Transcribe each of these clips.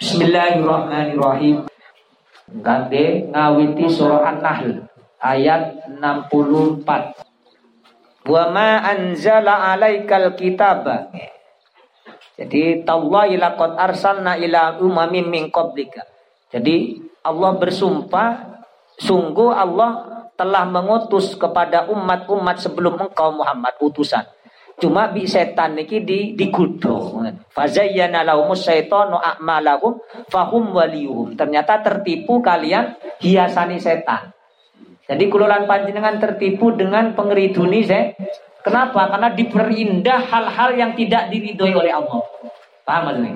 Bismillahirrahmanirrahim. Kande ngawiti surah An-Nahl ayat 64. Wa ma anzala alaikal kitaba. Jadi tallahi laqad arsalna ila umamin min qablika. Jadi Allah bersumpah sungguh Allah telah mengutus kepada umat-umat sebelum engkau Muhammad utusan. Cuma bi setan niki di digudo. Fazayyana a'malahum fahum waliyuhum. Ternyata tertipu kalian hiasani setan. Jadi kulolan panjenengan tertipu dengan pengeriduni saya. Kenapa? Karena diperindah hal-hal yang tidak diridhoi oleh Allah. Paham maksudnya?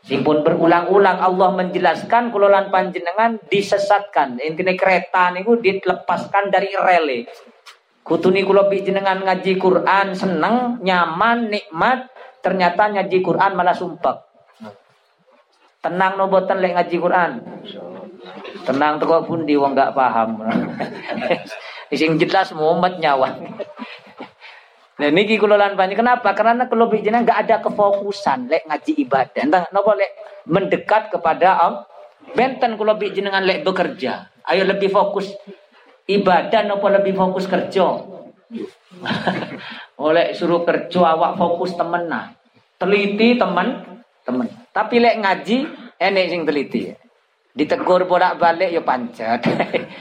Simpun berulang-ulang Allah menjelaskan kulolan panjenengan disesatkan. Intinya kereta niku dilepaskan dari rele. Kutuni kulo jenengan ngaji Quran seneng, nyaman, nikmat, ternyata ngaji Quran malah sumpah. Tenang no boten lek ngaji Quran. Tenang teko pundi wong gak paham. Sing jelas Muhammad nyawa. Nah niki kula lan kenapa? Karena kalau jenengan gak ada kefokusan lek ngaji ibadah. Entah napa lek mendekat kepada Allah. Benten kula jenengan lek bekerja. Ayo lebih fokus ibadah nopo lebih fokus kerja oleh suruh kerja awak fokus temenan teliti temen temen. Tapi lek ngaji enek sing teliti. Ditegur bolak balik ya pancet.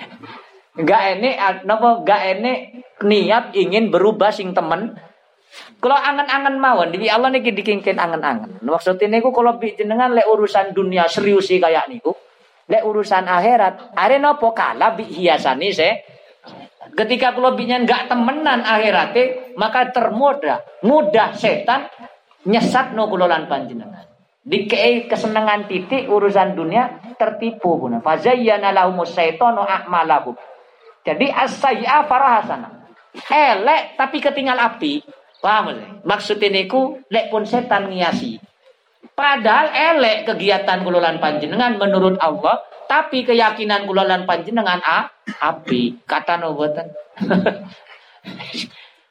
Gak enek nopo gak enek niat ingin berubah sing temen. Kalau angan-angan mawon, di Allah niki dikingkin angan-angan. Maksudnya niku kalau jenengan lek urusan dunia serius sih kayak niku, Lek urusan akhirat, are nopo kalah bi hiasani se. Ketika kalau binyan nggak temenan akhirate, maka termoda, mudah setan nyesat no kulolan panjenengan. Dikei kesenangan titik urusan dunia tertipu pun. Fazayyana lahumus syaitanu a'malahum. Jadi as-sayyi'a farahasana. Elek tapi ketinggal api. Paham Maksud ini ku lek pun setan ngiasi. Padahal elek kegiatan kulolan panjenengan menurut Allah, tapi keyakinan kulolan panjenengan a api. Kata nubuatan.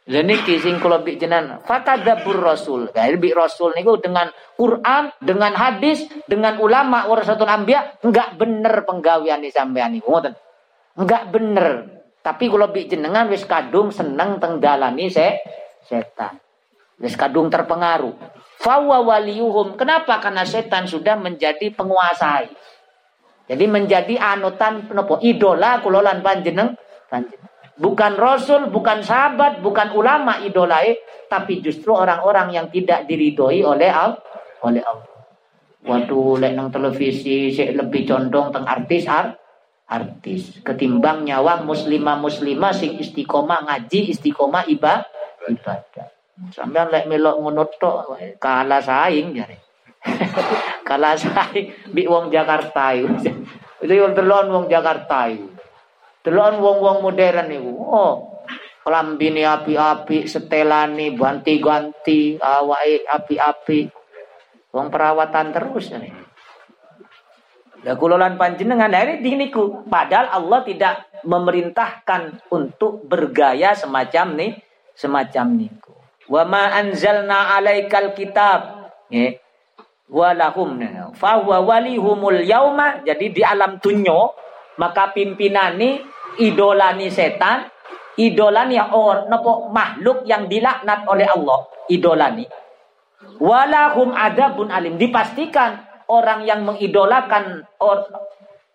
Jadi kising kulo bik jenan fakadzabur rasul. Gair bik rasul niku dengan Quran, dengan hadis, dengan ulama warasatul anbiya enggak bener penggawean sampean niku ngoten. Enggak bener. Tapi kulo bik jenengan wis kadung seneng tenggalani se setan. Wis kadung terpengaruh. Waliyuhum. Kenapa? Karena setan sudah menjadi penguasai. Jadi menjadi anutan penopo idola kulolan panjeneng. Bukan rasul, bukan sahabat, bukan ulama idolai, tapi justru orang-orang yang tidak diridhoi oleh Allah. Oleh Allah. Waduh, lek nang televisi lebih condong teng artis ar artis ketimbang nyawang muslimah muslimah sing istiqomah ngaji istiqomah ibadah ibadah Sampean lek melok ngono tok kalah saing jare. kalah saing bi wong Jakarta itu. Itu yang delon wong Jakarta itu. Delon wong-wong modern niku. Oh, klambine api-api, setelani ganti-ganti, awake api-api. Wong perawatan terus nih. Lah kulolan panjenengan dari niku. Padahal Allah tidak memerintahkan untuk bergaya semacam nih, semacam niku. Wa ma anzalna alaikal kitab. Nggih. Wa lahum. Fa huwa walihumul yauma. Jadi di alam dunyo maka pimpinani idolani setan, idolani or nopo makhluk yang dilaknat oleh Allah, idolani. Walahum adabun alim. Dipastikan orang yang mengidolakan or,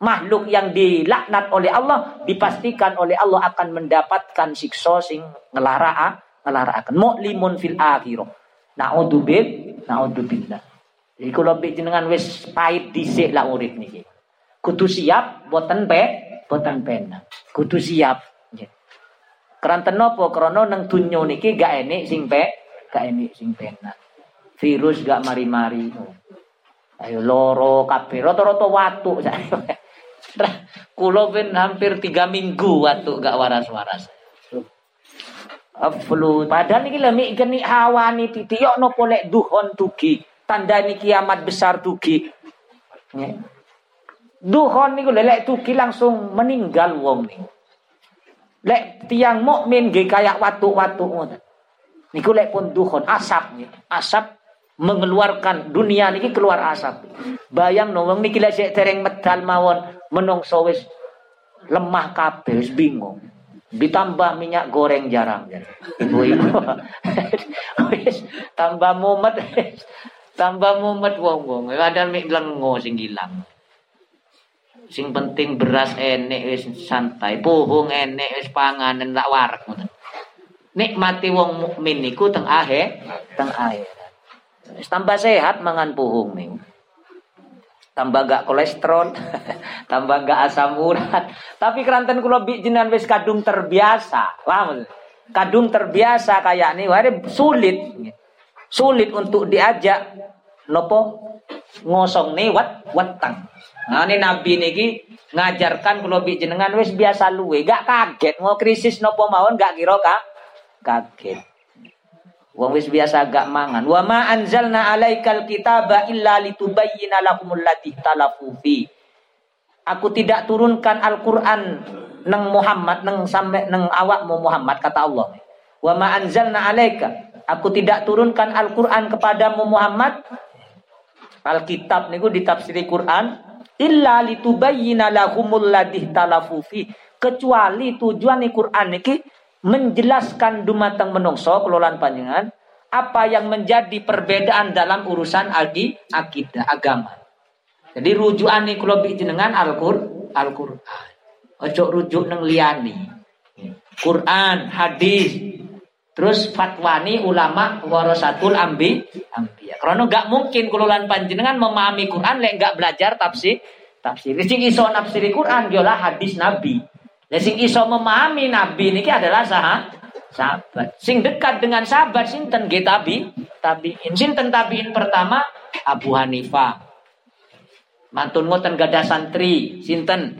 makhluk yang dilaknat oleh Allah dipastikan oleh Allah akan mendapatkan siksa sing ngelara ngelarakaken muklimun fil akhirah. Naudzubil naudzubillah. Jadi kalau jenengan wis pahit dhisik lah urip niki. Kudu siap boten pe boten pena. Kudu siap. Keranten nopo krono nang dunyo niki gak enek sing pe gak enek sing pena. Virus gak mari-mari. Ayo loro kabeh rata-rata Kulo ben hampir tiga minggu watu gak waras-waras flu padahal niki lemi geni hawani nopo lek duhon tugi tandani kiamat besar tugi duhon niku lek tugi langsung meninggal wong nih lek tiang mukmin nggih kayak watu-watu ngoten. Niku lek pun duhon asap nih asap mengeluarkan dunia niki keluar asap. Bayang nong niki lek tereng medal mawon menungso wis lemah kabeh wis bingung. Ditambah minyak goreng jarang. Ibu-ibu. tambah mumet. tambah mumet wong-wong. Kadang mik lengo sing ilang. Sing penting beras enek wis santai, puhung enek wis panganan tak warak. Nikmati wong mukmin niku teng akhir, teng akhir tambah sehat mangan puhung nih. Tambah gak kolesterol, tambah gak asam urat. Tapi keranten kula jenengan wis kadung terbiasa. Paham? Kadung terbiasa kayak nih, wah sulit. Sulit untuk diajak nopo ngosong nih wat watang. Nah ini nabi niki ngajarkan kula jenengan wis biasa luwe, gak kaget mau krisis nopo mawon gak kira kaget. Wong wis biasa agak mangan. Wa ma anzalna alaikal kitaba illa litubayyana lahumul ladzi talafu fi. Aku tidak turunkan Al-Qur'an nang Muhammad nang sampai nang awakmu Muhammad kata Allah. Wa ma anzalna alaika. Aku tidak turunkan Al-Qur'an kepadamu Muhammad. Alkitab niku ditafsiri Quran illa litubayyana lahumul ladzi talafu fi. Kecuali tujuan Quran niki menjelaskan dumateng menungso kelolaan panjenengan apa yang menjadi perbedaan dalam urusan agi akidah agama. Jadi rujukan nih kalau jenengan Al-Qur Al-Qur'an. Ojo rujuk neng liani. Quran, hadis, terus fatwani ulama warasatul ambi ambiya. Karena nggak mungkin kelolaan panjenengan memahami Quran lek nggak belajar tafsir tafsir. Sing iso nafsiri Quran yolah hadis Nabi. Nah, sing iso memahami nabi niki adalah sah sahabat. Sing dekat dengan sahabat sinten nggih tabi tabiin. Sinten tabiin pertama Abu Hanifah. Mantun ngoten gada santri sinten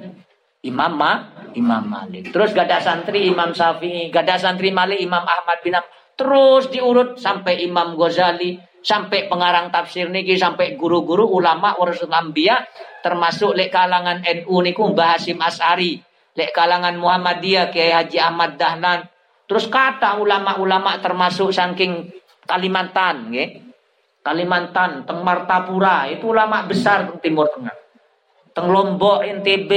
Imam Ma, Imam Malik. Terus gada santri Imam Syafi'i, gada santri Malik Imam Ahmad bin Am. Terus diurut sampai Imam Ghazali, sampai pengarang tafsir niki, sampai guru-guru ulama warasul anbiya termasuk lek kalangan NU niku Mbah Hasim As'ari lek kalangan Muhammadiyah Kiai Haji Ahmad Dahlan. Terus kata ulama-ulama termasuk saking Kalimantan nggih. Kalimantan teng Martapura itu ulama besar teng Timur Tengah. Teng Lombok NTB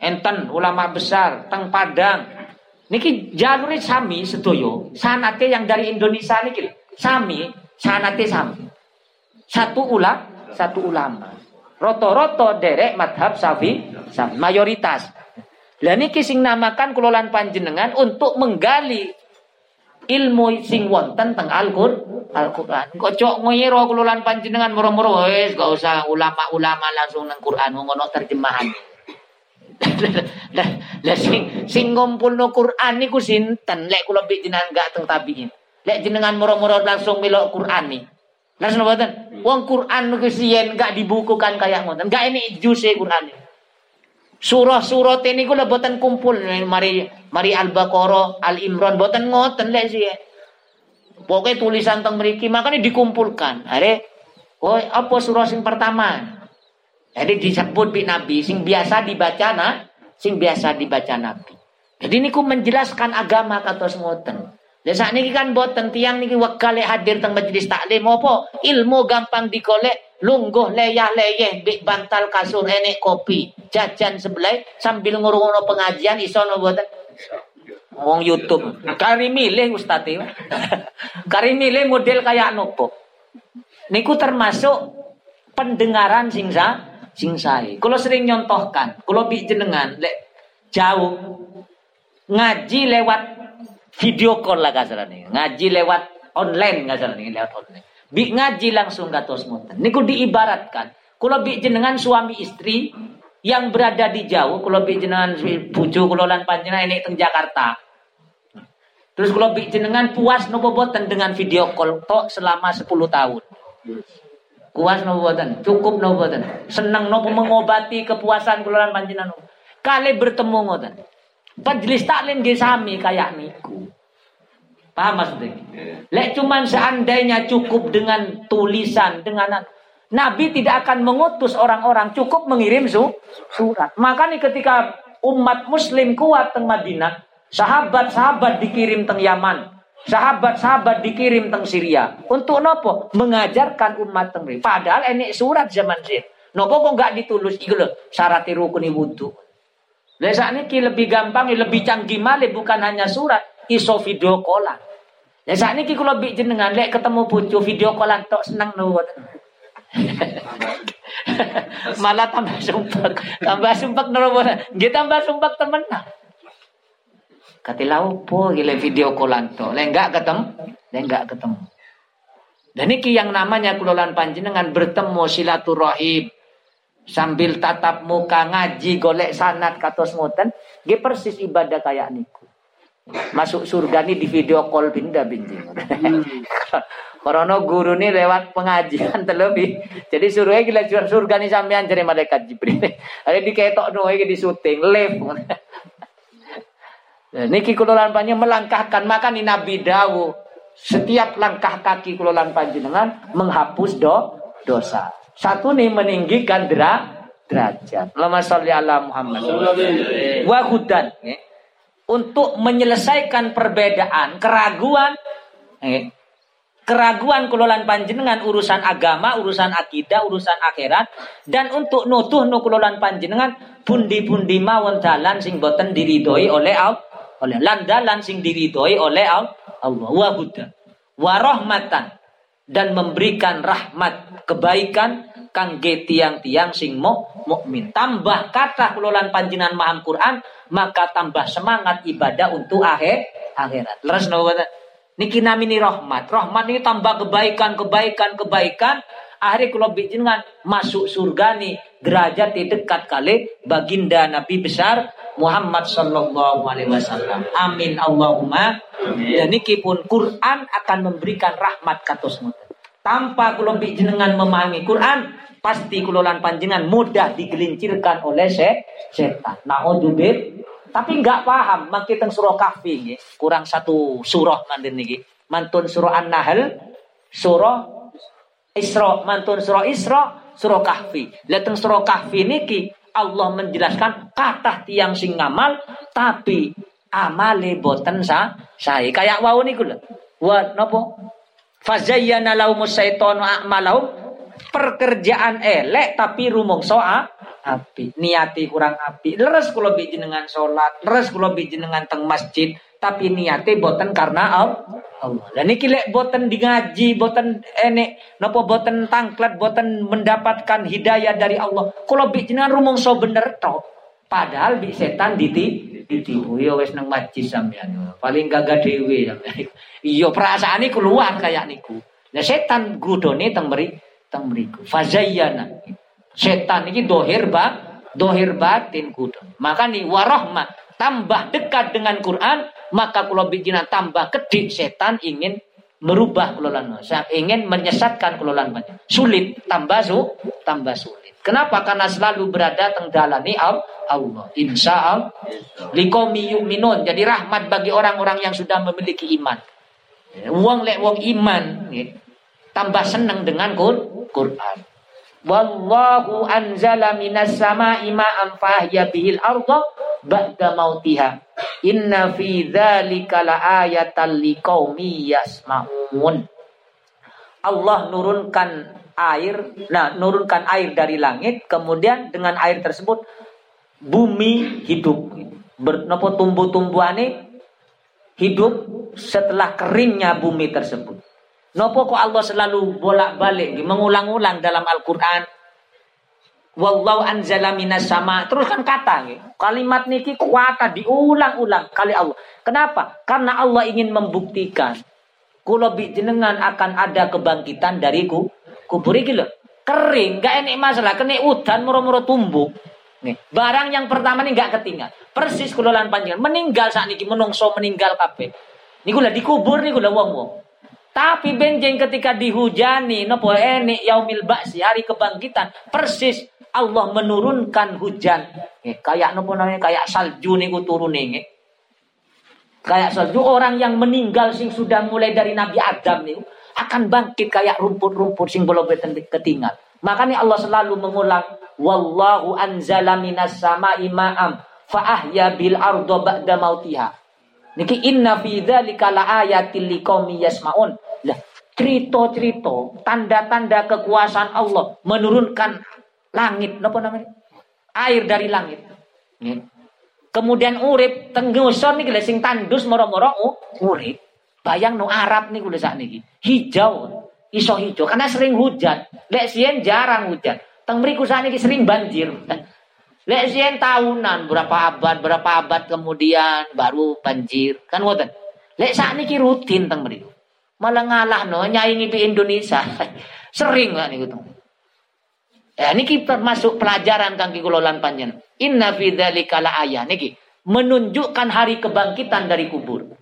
enten ulama besar. Teng Padang. Niki jalure sami sedoyo. Sanate yang dari Indonesia niki sami sanate sami. Satu ulah satu ulama. Roto-roto derek madhab safi. Mayoritas lah niki sing namakan kelolaan panjenengan untuk menggali ilmu sing wonten teng Al-Qur'an. Al-Qur'an. Kok cok ngoyero kelolaan panjenengan moro-moro wis gak usah ulama-ulama langsung nang Qur'an ngono terjemahan. Lah sing sing ngumpulno Qur'an niku sinten? Lek kula mbek jenengan gak teng tabiin. Lek jenengan moro-moro langsung melok Qur'an nih. Langsung mboten. Wong Qur'an niku siyen gak dibukukan kayak ngoten. Gak ini juse Qur'an nih. Surah-surah ini gue boten kumpul mari mari Al-Baqarah, Al-Imran boten ngoten lek sih. Pokoknya tulisan teng mriki makanya dikumpulkan. Are oh apa surah sing pertama? Jadi disebut bi Nabi sing biasa dibaca nah, sing biasa dibaca Nabi. Jadi niku menjelaskan agama kata ngoten. Lah saat ini kan boten tiang niki wekale hadir teng majelis taklim apa ilmu gampang dikolek lungguh leyah-leyeh di bantal kasur enek kopi. Jajan sebelah sambil ngurungono pengajian iso no buatan wong YouTube. Kari milih ustaz kari milih model kayak nopo? Niku termasuk pendengaran sing sa sing sae. Kalau sering nyontohkan kalau bi jenengan lek jauh ngaji lewat video call lah kasarane. Ngaji lewat online kasarane lewat online Bi ngaji langsung gatos monten. Niku diibaratkan. Kalau bi jenengan suami istri yang berada di jauh, kalau bi jenengan bucu kalau lan panjenengan ini teng Jakarta. Terus kalau bi jenengan puas nopo boten dengan video call tok selama 10 tahun. Puas nopo boten, cukup nopo boten. Senang nopo mengobati kepuasan kula lan panjenengan. Kali bertemu ngoten. Majelis taklim nggih sami kayak niku. Paham maksudnya? Lek cuman seandainya cukup dengan tulisan, dengan Nabi tidak akan mengutus orang-orang, cukup mengirim su, surat. Makanya ketika umat muslim kuat teng Madinah, sahabat-sahabat dikirim teng Yaman. Sahabat-sahabat dikirim teng Syria untuk nopo mengajarkan umat teng Padahal ini surat zaman Zin. Nopo kok nggak ditulus iku lho syarat rukun wudu. Lah saat ini lebih gampang, lebih canggih malah bukan hanya surat, iso video callan. Lah ini kalau lebih jenengan lek ketemu bojo video callan tok seneng no. Malah tambah sumpah, tambah sumpah no. Nggih tambah sumpah temen. Kati po gile video callan to. Lek enggak ketemu, lek enggak ketemu. Dan ini yang namanya kulolan panjenengan bertemu silaturahim sambil tatap muka ngaji golek sanat katos ngoten, nggih persis ibadah kayak niku. Masuk surga nih di video call pindah binjing. Hmm. Karena guru nih lewat pengajian terlebih. Jadi suruhnya gila surga nih sampean jadi malaikat Jibril. Ada di ketok no di syuting live. Niki kulolan panjang melangkahkan maka nih Nabi Dawu setiap langkah kaki kulolan panjenengan menghapus do dosa. Satu nih meninggikan dera derajat. Lama sholli ala Muhammad. Wa hudan. Untuk menyelesaikan perbedaan, keraguan, keraguan kulolan panjenengan urusan agama, urusan akidah, urusan akhirat dan untuk nutuh nukulolan panjenengan pundi-pundi mawon dalan sing boten diridhoi oleh Allah oleh landalan sing diridhoi oleh Allah huda wa rahmatan dan memberikan rahmat kebaikan kangge tiang-tiang sing mo mukmin tambah kata kelolaan panjinan maham Quran maka tambah semangat ibadah untuk akhir akhirat. Leres no niki namini rahmat. Rahmat ini tambah kebaikan kebaikan kebaikan. Akhirnya kalau dengan masuk surga nih derajat dekat kali baginda Nabi besar Muhammad sallallahu alaihi wasallam. Amin Allahumma. Dan niki pun Quran akan memberikan rahmat katos Tanpa kula jenengan memahami Quran, pasti kulolan panjenengan mudah digelincirkan oleh setan. Naudzubillah. Tapi nggak paham makin teng surah kahfi. Kurang satu surah manten niki. Mantun surah An-Nahl, surah Isra, mantun surah Isra, surah Kahfi. Leteng surah Kahfi niki Allah menjelaskan kata tiang sing ngamal tapi amale boten sa saya kayak wau niku lho wa napa fazayyana laumus syaitanu a'malahum pekerjaan elek tapi rumangsa api niati kurang api leres kula dengan salat leres kula dengan teng masjid tapi niate boten karena Allah. Dan iki lek boten di ngaji, boten enek napa boten tangklet, boten mendapatkan hidayah dari Allah. Kalau bi jenengan rumangsa bener tok. Padahal bi setan diti ditipu ya wis nang majlis sampean. Paling gagah dhewe sampean. Iya perasaane keluar kayak niku. Nah setan gudone teng meri teng mriku. Fazayyana. Setan iki dohir ba dohir batin gudon. Maka nih warahmah tambah dekat dengan Quran, maka kalau bijinan tambah kedik setan ingin merubah kelolaan ingin menyesatkan kelolaan sulit tambah su tambah sulit kenapa? Karena selalu berada tengdalani Allah. Insya Allah jadi rahmat bagi orang-orang yang sudah memiliki iman. Uang lek uang iman tambah senang dengan Quran. Wallahu anzala minas sama'i ma'an fahya bihil arda ba'da mautiha. Inna fi dzalika laayatan liqaumi yasma'un. Allah nurunkan air, nah nurunkan air dari langit, kemudian dengan air tersebut bumi hidup. Bernopo tumbuh-tumbuhane hidup setelah keringnya bumi tersebut. Nopo kok Allah selalu bolak-balik mengulang-ulang dalam Al-Qur'an. Wallahu anzala minas sama. Terus kan kata nih. Kalimat niki kuata diulang-ulang kali Allah. Kenapa? Karena Allah ingin membuktikan kula jenengan akan ada kebangkitan dari kubur iki lho. Kering, gak enek masalah, kena udan muro-muro tumbuh. Nih, barang yang pertama nih gak ketinggal. Persis kula lan panjenengan meninggal saat niki menungso meninggal kabeh. Niku lah dikubur niku lah wong-wong. Tapi benjeng ketika dihujani nopo enik yaumil ba'si hari kebangkitan persis Allah menurunkan hujan. Eh, kayak nopo namanya kayak salju nih turun nih. Kayak salju orang yang meninggal sing sudah mulai dari Nabi Adam nih akan bangkit kayak rumput-rumput sing belum ketinggal. Makanya Allah selalu mengulang wallahu anzala minas sama'i ma'am fa ahya bil ardo ba'da mautiha. Niki inna fi dzalika laayatil liqaumi yasmaun. Lah, cerita-cerita, tanda-tanda kekuasaan Allah menurunkan langit, apa namanya? Air dari langit. Kemudian urip tenggusor niki sing tandus moro-moro urip. Bayang no Arab nih kulo saat niki. Hijau, iso hijau karena sering hujan. Lek sien jarang hujan. Teng mriku saat niki sering banjir. Lek sien tahunan berapa abad berapa abad kemudian baru banjir kan ngoten. Lek saat ini rutin teng mriku. Malah ngalah no nyaingi di Indonesia. Sering lah niku tuh. Ya niki termasuk pelajaran kangge kula lan. Inna fi ayah niki menunjukkan hari kebangkitan dari kubur.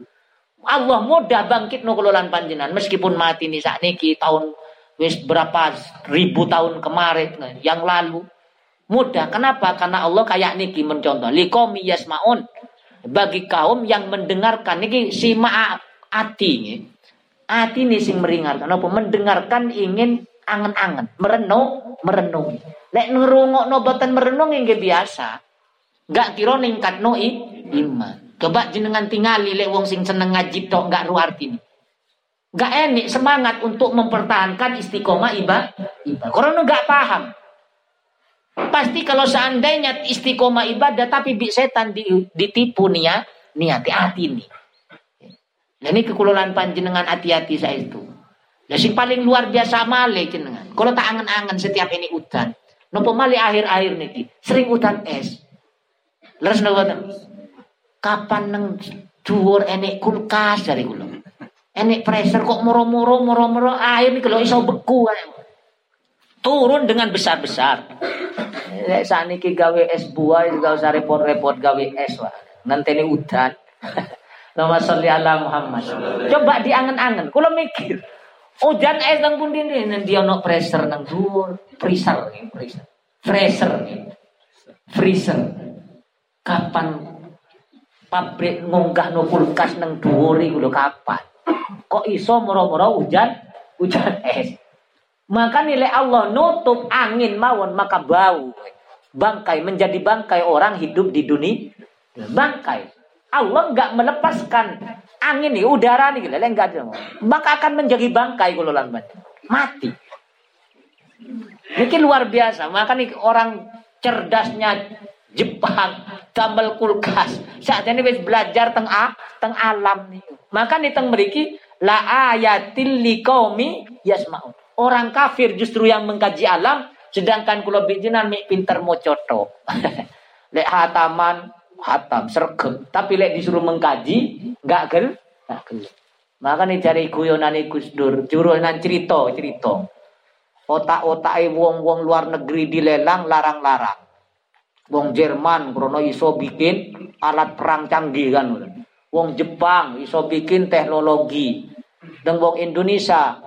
Allah mudah bangkit no lan panjenengan meskipun mati nih saat niki tahun wis berapa ribu tahun kemarin yang lalu Mudah. Kenapa? Karena Allah kayak niki mencontoh. Likomi yasmaun. Bagi kaum yang mendengarkan. Niki si ati. Nih. Ati ini sing meringarkan. Apa? Mendengarkan ingin angen-angen. Merenung. Merenung. Lek ngerungok no boten merenung yang biasa. Gak kira ningkat no iman. Coba jenengan tingali lek wong sing seneng ngaji tok gak ru arti Gak enik semangat untuk mempertahankan istiqomah ibadah. Karena gak paham. Pasti kalau seandainya istiqomah ibadah tapi bi setan ditipu nih ya, nih hati-hati nih. Nah ini kekulolan panjenengan hati-hati saya itu. Nah si paling luar biasa male jenengan. Kalau tak angen-angen setiap ini udan. Nopo male akhir-akhir nih sering udan es. Leres nopo Kapan neng dhuwur enek kulkas dari kula. Enek pressure kok moro-moro moro-moro air nih kalau iso beku kayak turun dengan besar-besar. Lek saniki gawe es buah juga usah repot-repot gawe es. Nanti ini udan. Nama sholli ala Muhammad. Coba diangen-angen. Kalau mikir, udan es nang pundi ini dia no pressure nang dhuwur, freezer freezer. Freezer Freezer. Kapan pabrik ngunggah no kulkas nang dhuwur iku kapan? Kok iso moro-moro hujan hujan es? Maka nilai Allah nutup angin mawon maka bau. Bangkai menjadi bangkai orang hidup di dunia. Bangkai. Allah nggak melepaskan angin nih udara nih lele enggak ada. Maka akan menjadi bangkai kalau lambat. Mati. Ini luar biasa. Maka nih orang cerdasnya Jepang tambal kulkas. Saat ini belajar teng a, teng alam nih. Maka nih teng meriki la ayatil liqaumi yasmaun. Orang kafir justru yang mengkaji alam, sedangkan kalau bijinan mik pinter mocoto. lek hataman, hatam, sergem. Tapi lek disuruh mengkaji, nggak gel, nggak gel. Maka nih cari guyonan Gus Dur, jurunan cerita, cerita. Otak-otak wong-wong luar negeri dilelang, larang-larang. Wong Jerman krono iso bikin alat perang canggih kan. Wong Jepang iso bikin teknologi. Dan wong Indonesia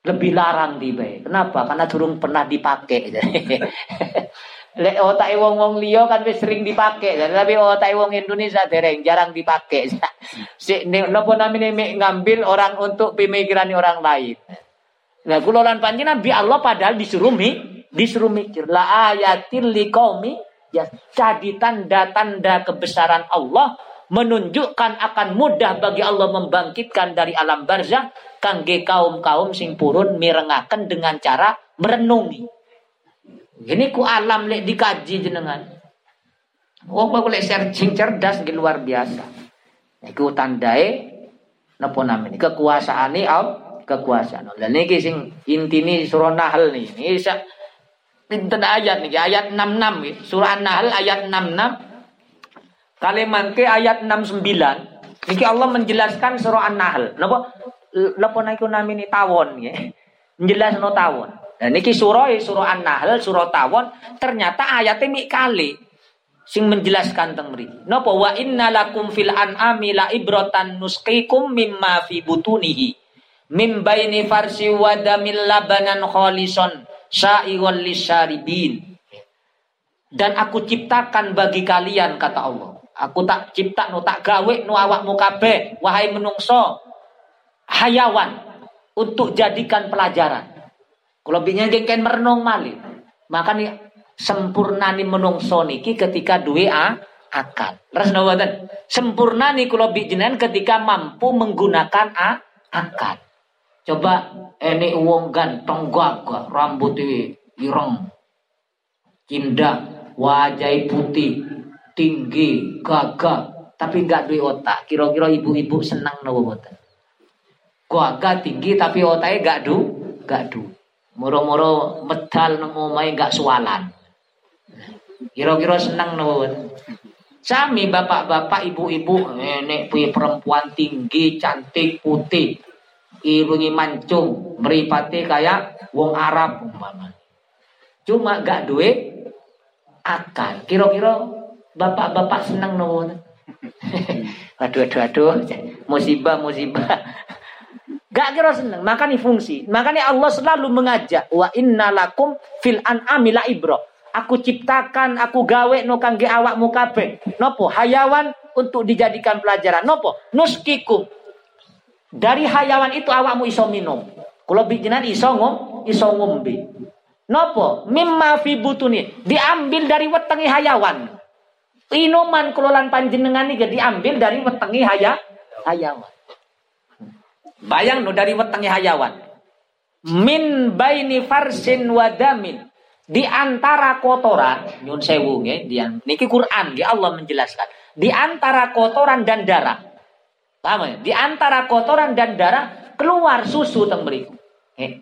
lebih larang di bae. Kenapa? Karena durung pernah dipakai. Lek otak wong wong liya kan wis sering dipakai, tapi otak wong Indonesia dereng jarang dipakai. si napa namine ngambil orang untuk pemikiran orang lain. Nah, kula lan panjenengan bi Allah padahal disuruh mi, disuruh mikir. La ayatil liqaumi ya jadi tanda-tanda kebesaran Allah menunjukkan akan mudah bagi Allah membangkitkan dari alam barzah kangge kaum-kaum sing purun mirengaken dengan cara merenungi. Ini ku alam lek dikaji jenengan. Oh, kok lek searching cerdas di luar biasa. Iku tandai napa namanya kekuasaan ini al kekuasaan. Dan niki sing intine surah Nahl. Ini pinten ayat nih ayat 66 nih. Surah Nahl ayat 66 Kalimat ke ayat 69 Niki Allah menjelaskan surah An-Nahl. Napa napa naiku namini tawon. Jelas no tawon. Dan niki surah surah An-Nahl, surah tawon ternyata ayatnya mik kali sing menjelaskan teng mriki. Napa wa inna lakum fil an'ami la ibratan nusqikum mimma fi butunihi mim baini farsi wa damil labanan khalison Dan aku ciptakan bagi kalian kata Allah. Aku tak cipta no tak gawe no awakmu kabeh wahai menungso hayawan untuk jadikan pelajaran. Kalau gengken merenung malih. Maka nih sempurna nih menungso niki ketika duwe a, akal. Mboten? Sempurna nih kalau jenengan ketika mampu menggunakan a, akal. Coba ini uang ganteng gagah, rambut ireng, indah, wajah putih, tinggi, gagah, tapi nggak duit otak. Kira-kira ibu-ibu senang nopo boten? Gagah tinggi tapi otaknya nggak du, nggak du. Moro-moro medal nemu main nggak sualan. Kira-kira senang nopo boten? Sami bapak-bapak, ibu-ibu, nenek punya perempuan tinggi, cantik, putih, irungi mancung, meripati kayak wong Arab umpama. Cuma gak duit akal. Kira-kira bapak-bapak senang no. aduh, aduh, aduh, musibah, musibah. Gak kira senang, makanya fungsi. Makanya Allah selalu mengajak wa innalakum fil an'ami la ibro. Aku ciptakan, aku gawe no kangge awakmu kabeh. Nopo hayawan untuk dijadikan pelajaran. Nopo nuskikum. Dari hayawan itu awakmu iso minum. Kalau bijinan iso ngom, iso ngombe. Nopo mimma fi butuni diambil dari wetengi hayawan. Inuman kelolaan panjenengan ini diambil dari wetengi haya, hayawan. Bayang no dari wetengi hayawan. Min baini farsin wadamin di antara kotoran nyun sewu niki Quran Allah menjelaskan di antara kotoran dan darah paham ya? Di antara kotoran dan darah keluar susu teng mriku. Nggih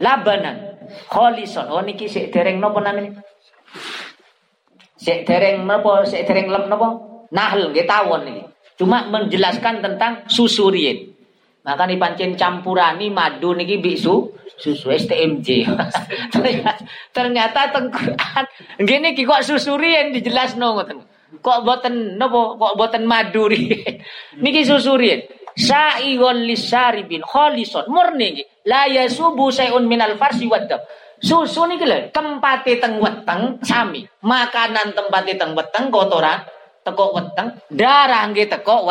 labanan. Kholison. Oh niki sik dereng napa namanya? Sik dereng napa sik dereng lem napa nahl nggih tawon niki. Cuma menjelaskan tentang susu riyen. Maka nih pancen campurani madu niki bisu susu STMJ. ternyata ternyata teng Quran kok susurian dijelasno ngoten. Kok boten napa kok boten madu Niki susurian. Sa'igon lisaribin kholison murni iki. La yasubu sayun minal farsi wadab. Susu niki lho tempate teng weteng sami. Makanan tempate teng weteng kotoran teko weteng, darah nggih teko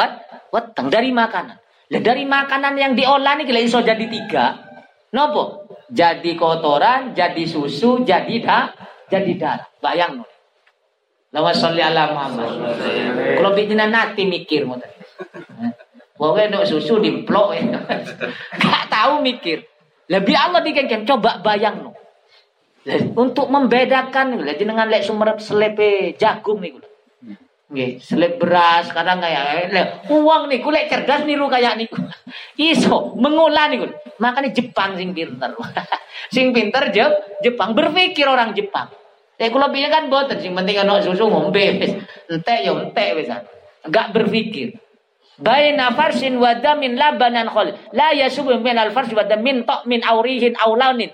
weteng dari makanan. Lah dari makanan yang diolah niki iso jadi tiga. Nopo? Jadi kotoran, jadi susu, jadi dah, jadi darah. Bayang. Lawa sholli ala Muhammad. Kalau bikin nanti mikir ngoten. Pokoknya no susu dimplok ya. Gak tahu mikir. Lebih Allah bikin coba bayang no. Untuk membedakan dengan lek sumerep selepe jagung nih Nggih, selip beras kadang kayak eh, uang nih kulek cerdas niru kayak niku. Iso mengolah niku. Makanya Jepang sing pinter. sing pinter je, Jepang berpikir orang Jepang. Tapi kalau pilih kan boten sing penting ana susu ngombe wis. Entek ya entek wis. Enggak berpikir. Baina farsin wa damin labanan khol. La yasubu min al farsi wa damin tok min aurihin aulaunin.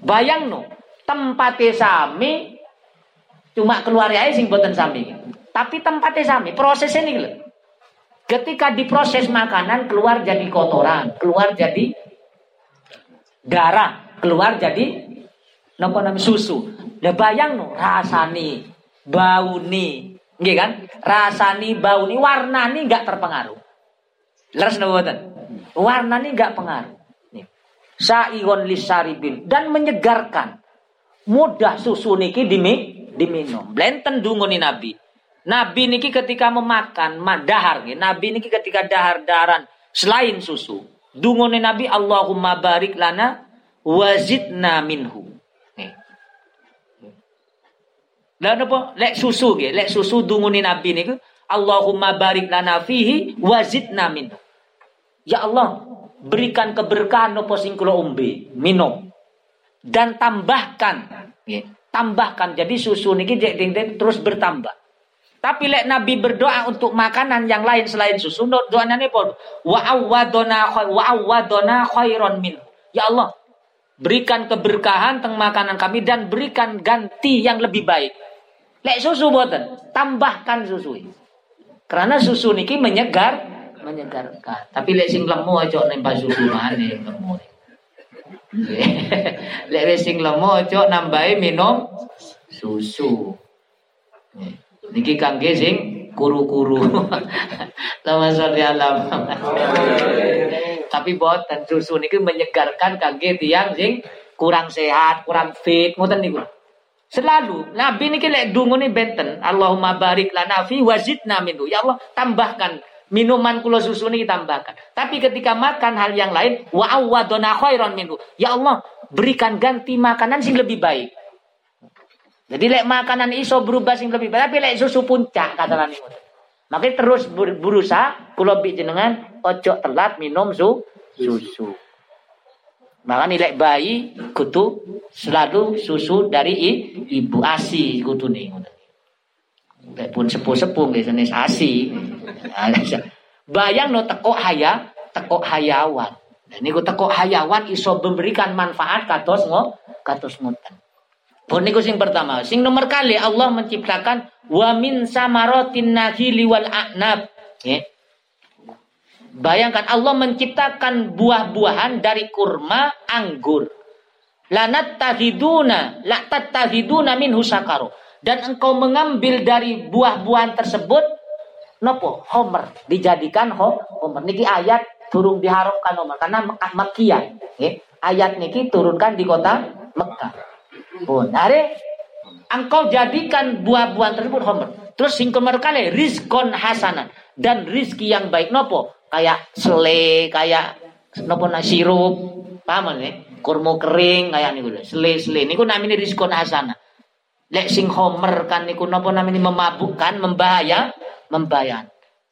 Bayang no, tempatnya sami cuma keluar aja sing boten sami. Tapi tempatnya sami, prosesnya ini loh. Ketika diproses makanan keluar jadi kotoran, keluar jadi darah, keluar jadi namanya susu. Lah bayang no, rasani, bau nih, nggih kan? Rasani, warna nih nggak terpengaruh. Leres napa Warna nih nggak pengaruh. Saigon lisaribin dan menyegarkan. Mudah susu niki dimi, diminum. Blenten dungoni Nabi. Nabi niki ketika memakan madahar Nabi niki ketika dahar-daharan selain susu. Dungone Nabi Allahumma barik lana wazidna minhu. Nih. Lalu apa? Lek susu nggih, lek susu dungone Nabi niku Allahumma barik lana fihi wazidna minhu. Ya Allah, berikan keberkahan nopo sing kula umbi, minum. Dan tambahkan, tambahkan. Jadi susu niki terus bertambah. Tapi lek Nabi berdoa untuk makanan yang lain selain susu, doanya ini pun wa awadona wa awadona khairon min. Ya Allah, berikan keberkahan teng makanan kami dan berikan ganti yang lebih baik. Lek susu boten, tambahkan susu. Karena susu niki menyegar, menyegarkan. Tapi lek sing lemu aja nambah susu maneh lemu. lek sing lemu aja nambahi minum susu. Niki kangge sing kuru-kuru. Lama sholli ala Tapi boten susu niki menyegarkan kangge tiang sing kurang sehat, kurang fit, ngoten niku. Selalu Nabi ini lek dungu ni benten Allahumma barik lana fi wazidna minhu. Ya Allah tambahkan minuman kula susu ini tambahkan. Tapi ketika makan hal yang lain wa awadona khairan minhu. Ya Allah berikan ganti makanan sing lebih baik. Jadi lek makanan iso berubah sing lebih baik, tapi lek susu puncak kata nani Makanya terus berusaha kula jenengan ojo telat minum su, susu. Maka nilai bayi kutu selalu susu dari ibu asi kutu nih. Pun sepuh-sepuh jenis asi. Bayang no teko haya, teko hayawan. Dan niku teko hayawan iso memberikan manfaat katos ngo, katos ngoten. Pun niku sing pertama, sing nomor kali Allah menciptakan wa min samarotin nahili wal a'nab. Ya. Bayangkan Allah menciptakan buah-buahan dari kurma, anggur. Lanat tahiduna, tahiduna min husakaru. Dan engkau mengambil dari buah-buahan tersebut, nopo homer dijadikan ho, homer. Niki ayat turun diharapkan homer karena Mekah Makian. Okay? Ayat niki turunkan di kota Mekah. Pun, are engkau jadikan buah-buahan tersebut homer. Terus singkong kali rizkon hasanan dan rizki yang baik nopo kayak sele, kayak nopo sirup, paham nih? Kurma kering kayak niku lho. Sele-sele niku namanya diskon asana. Lek sing homer kan niku nopo namanya memabukkan, membahaya, membayan.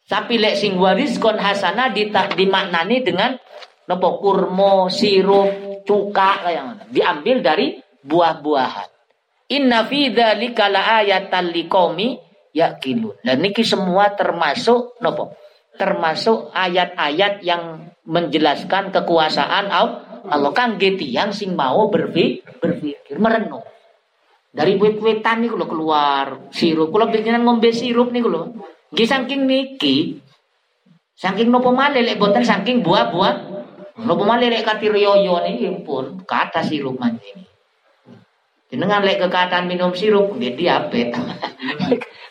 Tapi lek sing hasana dimaknani dengan nopo kurma, sirup, cuka kayak mana. Diambil dari buah-buahan. Inna fi dzalika laayatan liqaumi yaqilun. Dan niki semua termasuk nopo? Termasuk ayat-ayat yang menjelaskan kekuasaan Allah kan yang sing mau berpikir, berpikir merenung. Dari wit-witan nih kalau keluar sirup, kalau bikinan ngombe sirup nih kalau, gak saking niki, saking nopo male lek boten saking buah-buah, nopo male lek yoyo nih ya pun kata sirup mancing. Jenengan lek kekatan minum sirup, dia diabetes,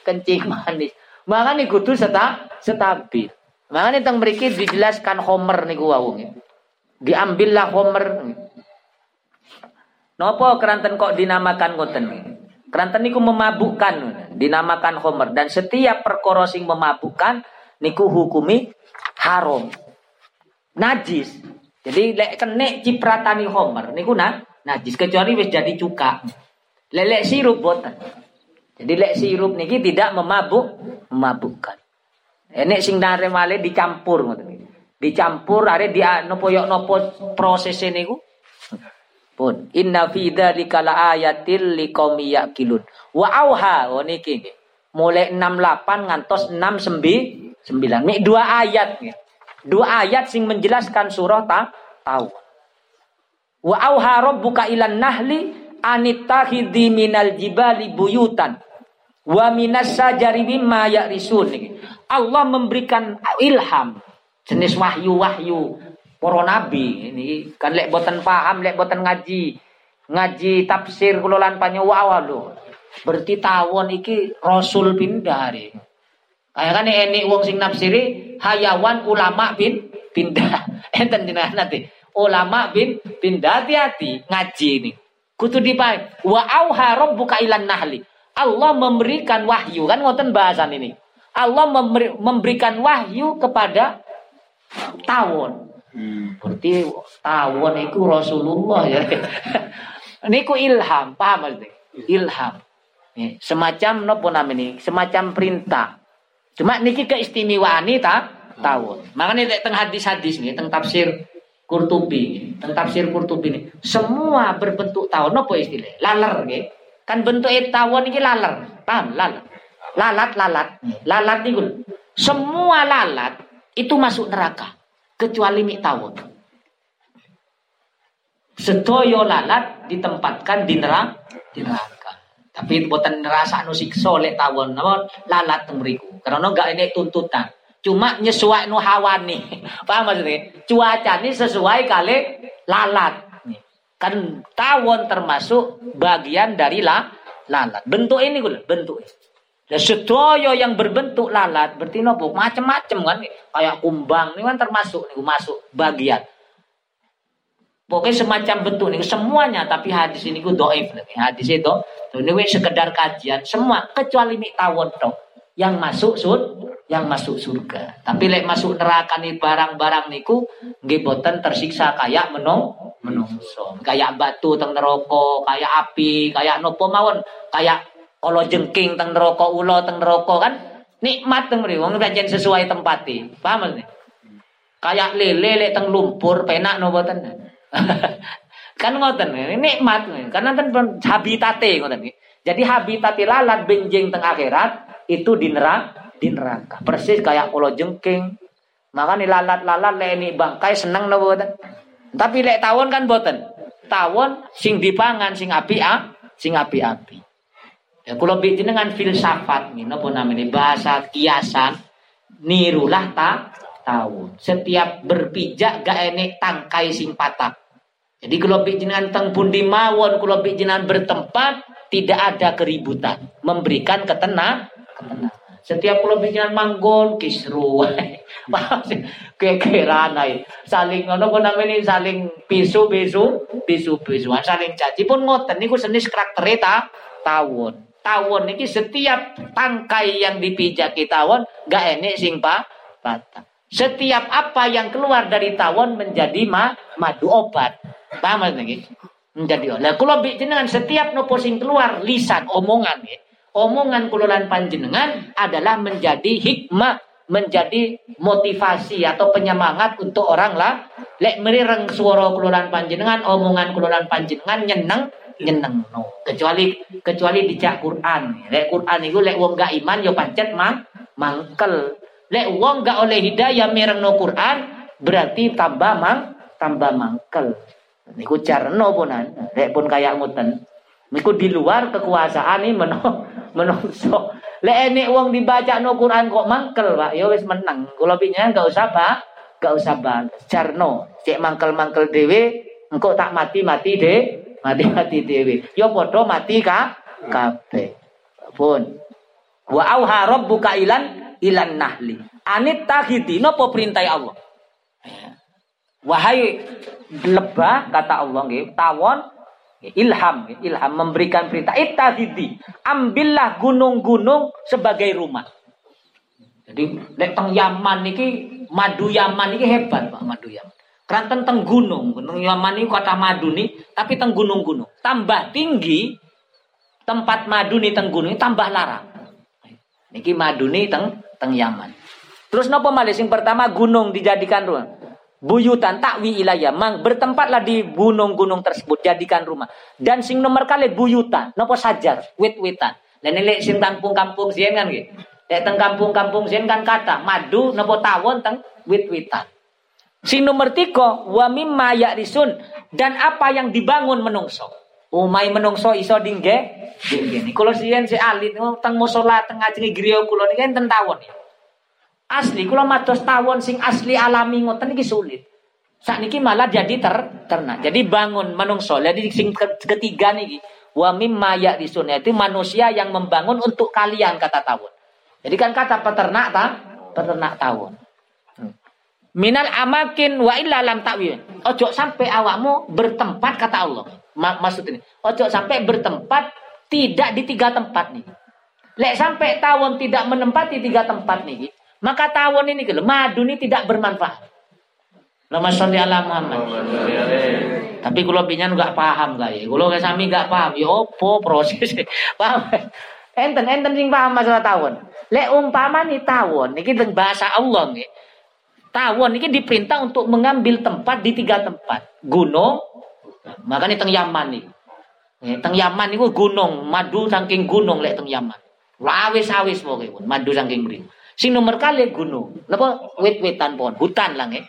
kencing manis. Makanya kudu seta, stabil. Makanya tentang berikut dijelaskan Homer nih gua wong. Diambillah Homer. Nopo keranten kok dinamakan ngoten Keranten niku memabukkan, dinamakan Homer dan setiap perkara sing memabukkan niku hukumi haram. Najis. Jadi lek kene cipratani Homer niku nah najis kecuali wis jadi cuka. Lelek sirup boten. Jadi lek sirup niki tidak memabuk, memabukkan. Enek sing nare male dicampur ngoten Dicampur are dia nopo yok nopo proses niku. Pun inna fi dzalika laayatil liqaumi yaqilun. Wa auha oh niki mulai 68 ngantos 69 Mik dua ayat Dua ayat sing menjelaskan surah ta tahu. Wa auha rabbuka ilan nahli anittahidhi minal jibali buyutan. Wa minas sajari mimma ya'risun. Allah memberikan ilham jenis wahyu-wahyu para nabi. Ini kan lek boten paham lek boten ngaji ngaji tafsir kula lan panyawa lho berarti tawon iki rasul pindah hari. Kayak kan ini wong sing nafsiri hayawan ulama bin pindah. Enten nanti. Ulama bin pindah hati-hati ngaji ini kutu dipai wa auha rabbuka ilan nahli Allah memberikan wahyu kan ngoten bahasan ini. Allah memberi, memberikan wahyu kepada tawon. Hmm. Berarti tawon itu Rasulullah ya. Niku ilham, paham maksudnya? Ilham. Semacam nopo namanya? Semacam perintah. Cuma niki keistimewaan ini tak tawon. Makanya tentang hadis-hadis nih, tentang tafsir Kurtubi, tentang tafsir Kurtubi ini, semua berbentuk tawon. Nopo istilah? Laler, gitu. Kan bentuk tawon ini lalat. Paham? Lalat. Lalat, lalat. Lalat ini Semua lalat itu masuk neraka. Kecuali mik tawon. Sedoyo lalat ditempatkan di neraka. Tapi buatan nerasa anu siksa lek tawon namun lalat temeriku. Karena enggak ini tuntutan. Cuma nyesuai nu nih. Paham maksudnya? Cuaca ini sesuai kali lalat. Kan tawon termasuk bagian dari la, lalat. Bentuk ini gue bentuk. Dan sedoyo yang berbentuk lalat berarti nopo macam-macam kan kayak kumbang ini kan termasuk nih masuk bagian. Pokoknya semacam bentuk nih semuanya tapi hadis ini ku doif Hadis itu ini sekedar kajian semua kecuali mi tawon toh yang masuk sud yang masuk surga. Tapi lek masuk neraka nih barang-barang niku nggih boten tersiksa kayak menung menungso. Kayak batu teng neraka, kayak api, kayak nopo mawon, kayak kalau jengking teng neraka, ulo teng neraka kan nikmat teng mriki wong pancen sesuai tempati. Paham nih? Kayak lele lek teng lumpur penak no boten. kan ngoten nikmat karena kan habitate ngoten Jadi habitat lalat benjing teng akhirat itu di neraka, di neraka. Persis kayak pulau jengking. Maka nih lalat-lalat le ini bangkai seneng no boten. Tapi lek tawon kan boten. Tawon sing dipangan sing api ah, sing api-api. Ya bikin dengan filsafat napa namanya bahasa kiasan nirulah tak tawon. Setiap berpijak gak enek tangkai sing patah. Jadi kalau bikin dengan teng pundi mawon, kalau bikin bertempat tidak ada keributan, memberikan ketenang, ketenangan. Setiap pulau bikinan manggon kisru. Kekeran Saling ngono namanya saling pisu pisu pisu pisu saling caci pun ngoten niku senis karakter ta tawon. Tawon niki setiap tangkai yang dipijaki tawon gak enek sing pa patah. Setiap apa yang keluar dari tawon menjadi ma, madu obat. Paham niki? Menjadi obat. Kalau dengan setiap nopo sing keluar lisan omongan ya omongan kulolan panjenengan adalah menjadi hikmah, menjadi motivasi atau penyemangat untuk orang lah. Lek merireng suara kulolan panjenengan, omongan kulolan panjenengan nyeneng nyeneng no. Kecuali kecuali dijak Quran. Lek Quran itu lek wong gak iman yo pancet mang mangkel. Lek wong gak oleh hidayah mireng no Quran berarti tambah mang tambah mangkel. Niku carno punan. Lek pun kayak ngoten. Niku di luar kekuasaan ini menong menungso. Le enek wong dibaca no Quran kok mangkel, Pak. Ya wis menang. Kula pinyen enggak usah, Pak. Enggak usah bang. Jarno, cek mangkel-mangkel dhewe, engko tak mati-mati de, mati-mati dhewe. Ya padha mati ka kabeh. Pun. Wa auha rabbuka ilan ilan nahli. Anit tahidi napa perintah Allah? Wahai lebah kata Allah nggih, tawon Ilham, ilham memberikan perintah. Ittahidi, ambillah gunung-gunung sebagai rumah. Jadi nek teng Yaman niki madu Yaman niki hebat Pak madu Yaman. Karena tentang gunung, gunung Yaman ini kota madu nih, tapi teng gunung-gunung. Tambah tinggi tempat madu nih teng gunung tambah larang. Niki madu nih teng teng Yaman. Terus nopo malih sing pertama gunung dijadikan rumah buyutan takwi ilayah mang bertempatlah di gunung-gunung tersebut jadikan rumah. Dan sing nomor kali buyutan. Nopo sajar? Wit-witan. Dan ini sing kampung-kampung sien kan gitu lek teng kampung-kampung sien kan kata madu nopo tawon teng wit-witan. Sing nomor tiga wa mimma risun dan apa yang dibangun menungso. Umai menungso iso dingge dingge kalau sien si alit teng musola teng ngaji griya kula tawon ya Asli kalau matos tawon sing asli alami ngoten iki sulit. Sakniki malah jadi ter ternak. Jadi bangun menungso. Jadi sing ketiga niki wa mimma ya'risun itu manusia yang membangun untuk kalian kata tawon. Jadi kan kata peternak ta, peternak tawon. Hmm. Minal amakin wa illa lam ta'wil. Ojo sampai awakmu bertempat kata Allah. Maksud ini. Ojo sampai bertempat tidak di tiga tempat nih. Lek sampai tawon tidak menempati tiga tempat nih. Maka tawon ini kalau madu ini tidak bermanfaat. Lama sholli ala Muhammad. Tapi kalau pinyan nggak paham ya? Kalau sami nggak paham, ya opo proses paham? Enten enten sing paham masalah tawon. Lek umpama nih tawon, ini bahasa Allah nih. Tawon ini diperintah untuk mengambil tempat di tiga tempat. Gunung, makanya teng Yaman nih. Teng Yaman itu gunung, madu saking gunung lek teng Yaman. Lawis awis pokoknya madu saking mriki. Sing nomor kali gunung. Napa wit-witan pohon, hutan lang eh.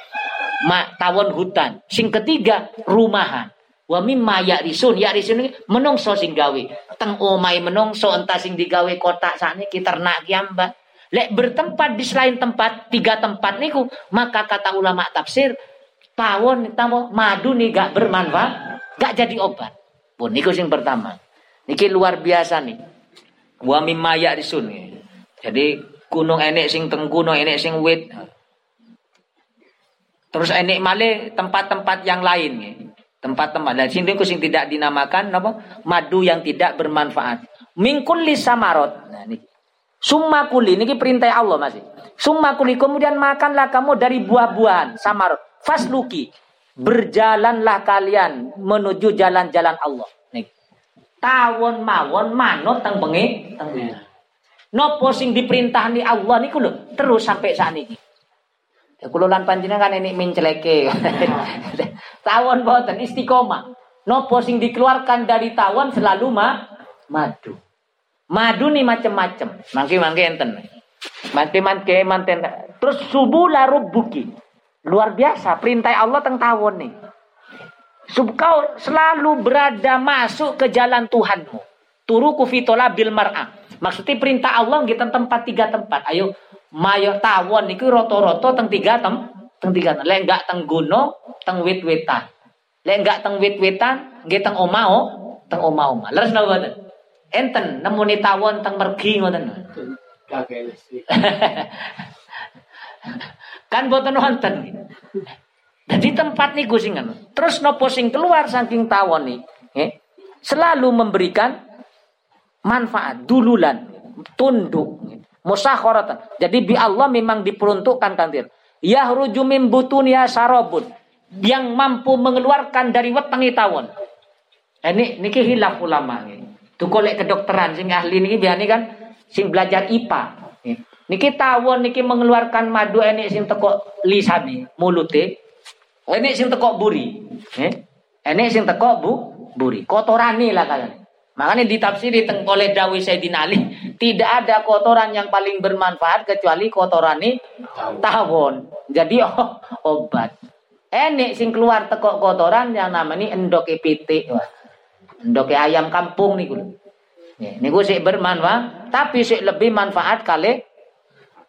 Ma, tawon hutan. Sing ketiga rumahan. Wa mimma ya'risun. Ya'risun menungso sing gawe. Teng omai menungso entah sing digawe kotak kita ternak kiamba. Lek bertempat di selain tempat, tiga tempat niku, maka kata ulama tafsir, tawon tamu madu nih gak bermanfaat, gak jadi obat. Pun niku sing pertama. Niki luar biasa nih. Wa mimma ya'risun. Jadi gunung enek sing teng gunung enek sing wit terus enek male tempat-tempat yang lain Tempat-tempat. Dan sini sing tidak dinamakan apa? Madu yang tidak bermanfaat. Mingkul samarot. Nah, ini. Summa kuli, ini perintah Allah masih. Summa kuli, kemudian makanlah kamu dari buah-buahan, samarot. Fasluki, berjalanlah kalian menuju jalan-jalan Allah. Nih. Tawon mawon manut teng bengi, teng Nopo sing diperintah ni Allah niku lho, terus sampai saat ini. Ya kula lan panjenengan kan ini menceleke. tawon boten istiqomah. Nopo sing dikeluarkan dari tawon selalu ma madu. Madu nih macam-macam. Mangke mangke enten. Mangke mangke manten. Terus subuh laru buki. Luar biasa perintah Allah tentang tawon nih. Sub kau selalu berada masuk ke jalan Tuhanmu. Turu kufitola bil mar'ah. Maksudnya perintah Allah kita tempat tiga tempat. Ayo mayo tawon niku roto-roto teng tiga tem teng tiga tem. Lek enggak teng gunung, teng wit-witan. Lek enggak teng wit-witan, nggih teng omao, teng oma-oma. Leres napa boten? Enten nemuni tawon teng mergi ngoten. kan boten wonten. Jadi tempat niku sing Terus nopo sing keluar saking tawon nih, eh, selalu memberikan manfaat, dululan, tunduk, musakhoratan. Jadi bi Allah memang diperuntukkan kantir. Yahruju min butunia sarobun. Yang mampu mengeluarkan dari wetengi tawon. Ini niki hilaf ulama ini. Tuh kolek kedokteran sing ahli niki biasa kan sing belajar IPA. Niki tawon niki mengeluarkan madu ini sing teko lisani mulute. Ini sing teko buri. Ini sing teko bu buri. Kotorani lah kalian. Makanya ditafsiri oleh Dawi Sayyidina Ali, tidak ada kotoran yang paling bermanfaat kecuali kotoran ini tawon. Jadi oh, obat. Enek sing keluar tekok kotoran yang namanya endok pitik. Endok ayam kampung nih gue. Ini gue sih bermanfaat, tapi sih lebih manfaat kali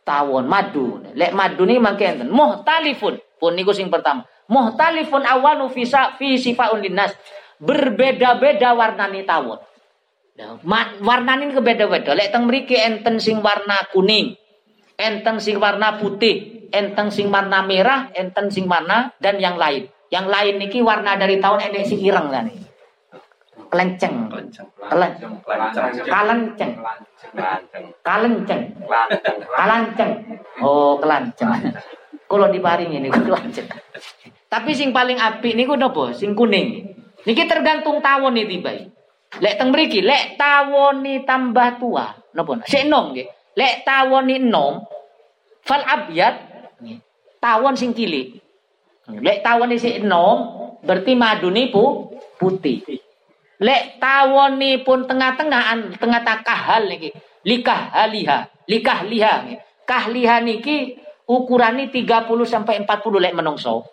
tawon madu. Lek madu nih makin muhtalifun pun niku sing pertama. Muhtalifun awanu fisa fi sifaun linnas. Berbeda-beda warna nih tawon. Nah, warnanya kebeda-beda. Lek teng mriki enten sing warna kuning, enten sing warna putih, enten sing warna merah, enten sing warna dan yang lain. Yang lain niki warna dari tahun enek sing ireng kan. Kelenceng. Kelenceng. Kalenceng. Kalenceng. Kalanceng. Oh, kelanceng. Kalau diparingi ini kelanceng. Tapi sing paling api niku napa? Sing kuning. Niki tergantung tawon nih tiba. Lek teng mriki, lek tawoni tambah tua, napa? Sik enom nggih. Lek tawoni enom, fal abyad tawon sing cilik. Lek tawoni sik enom, berarti maduni pu putih. Lek tawoni pun tengah-tengahan, tengah kahal niki. Likah haliha, likah liha. Kahliha niki ukurane 30 sampai 40 lek menungso.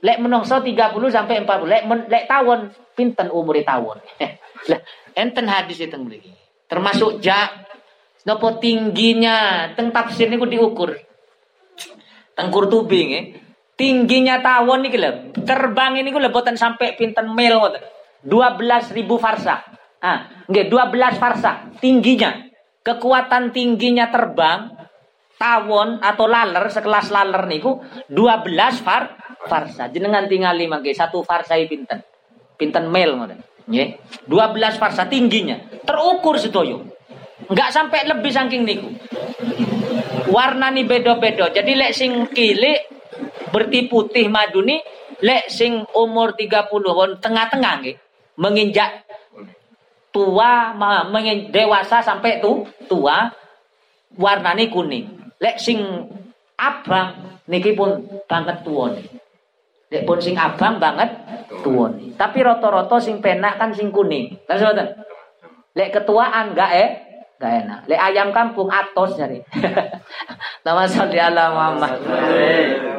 Lek menungso 30 sampai 40. Lek men, lek tawon pinten umure tawon. Lah enten hadis itu mriki. Termasuk ja nopo tingginya teng tafsir niku diukur. Teng Qurtubi nggih. Tingginya tawon niki lho. Terbang ini lho boten sampai pinten mil ngoten. 12.000 farsa. Ah, nggih 12 farsa tingginya. Kekuatan tingginya terbang tawon atau laler sekelas laler niku 12 far farsa. Jenengan tingali mangke satu farsa pinten? Pinten mil ngoten. Nggih. 12 farsa tingginya. Terukur sedoyo. Enggak sampai lebih saking niku. Warna nih beda-beda. Jadi lek sing kilik berti putih madu nih lek sing umur 30 won tengah-tengah nggih. Menginjak tua mengin, dewasa sampai tuh tua warnane kuning. Lek sing abang niki pun banget tua nih. Lek pun sing abang banget tuwon. Tapi roto-roto sing penak kan sing kuning. Terus boten. Lek ketuaan enggak eh enggak enak. Lek ayam kampung atos nyari. Nama salli ala Muhammad.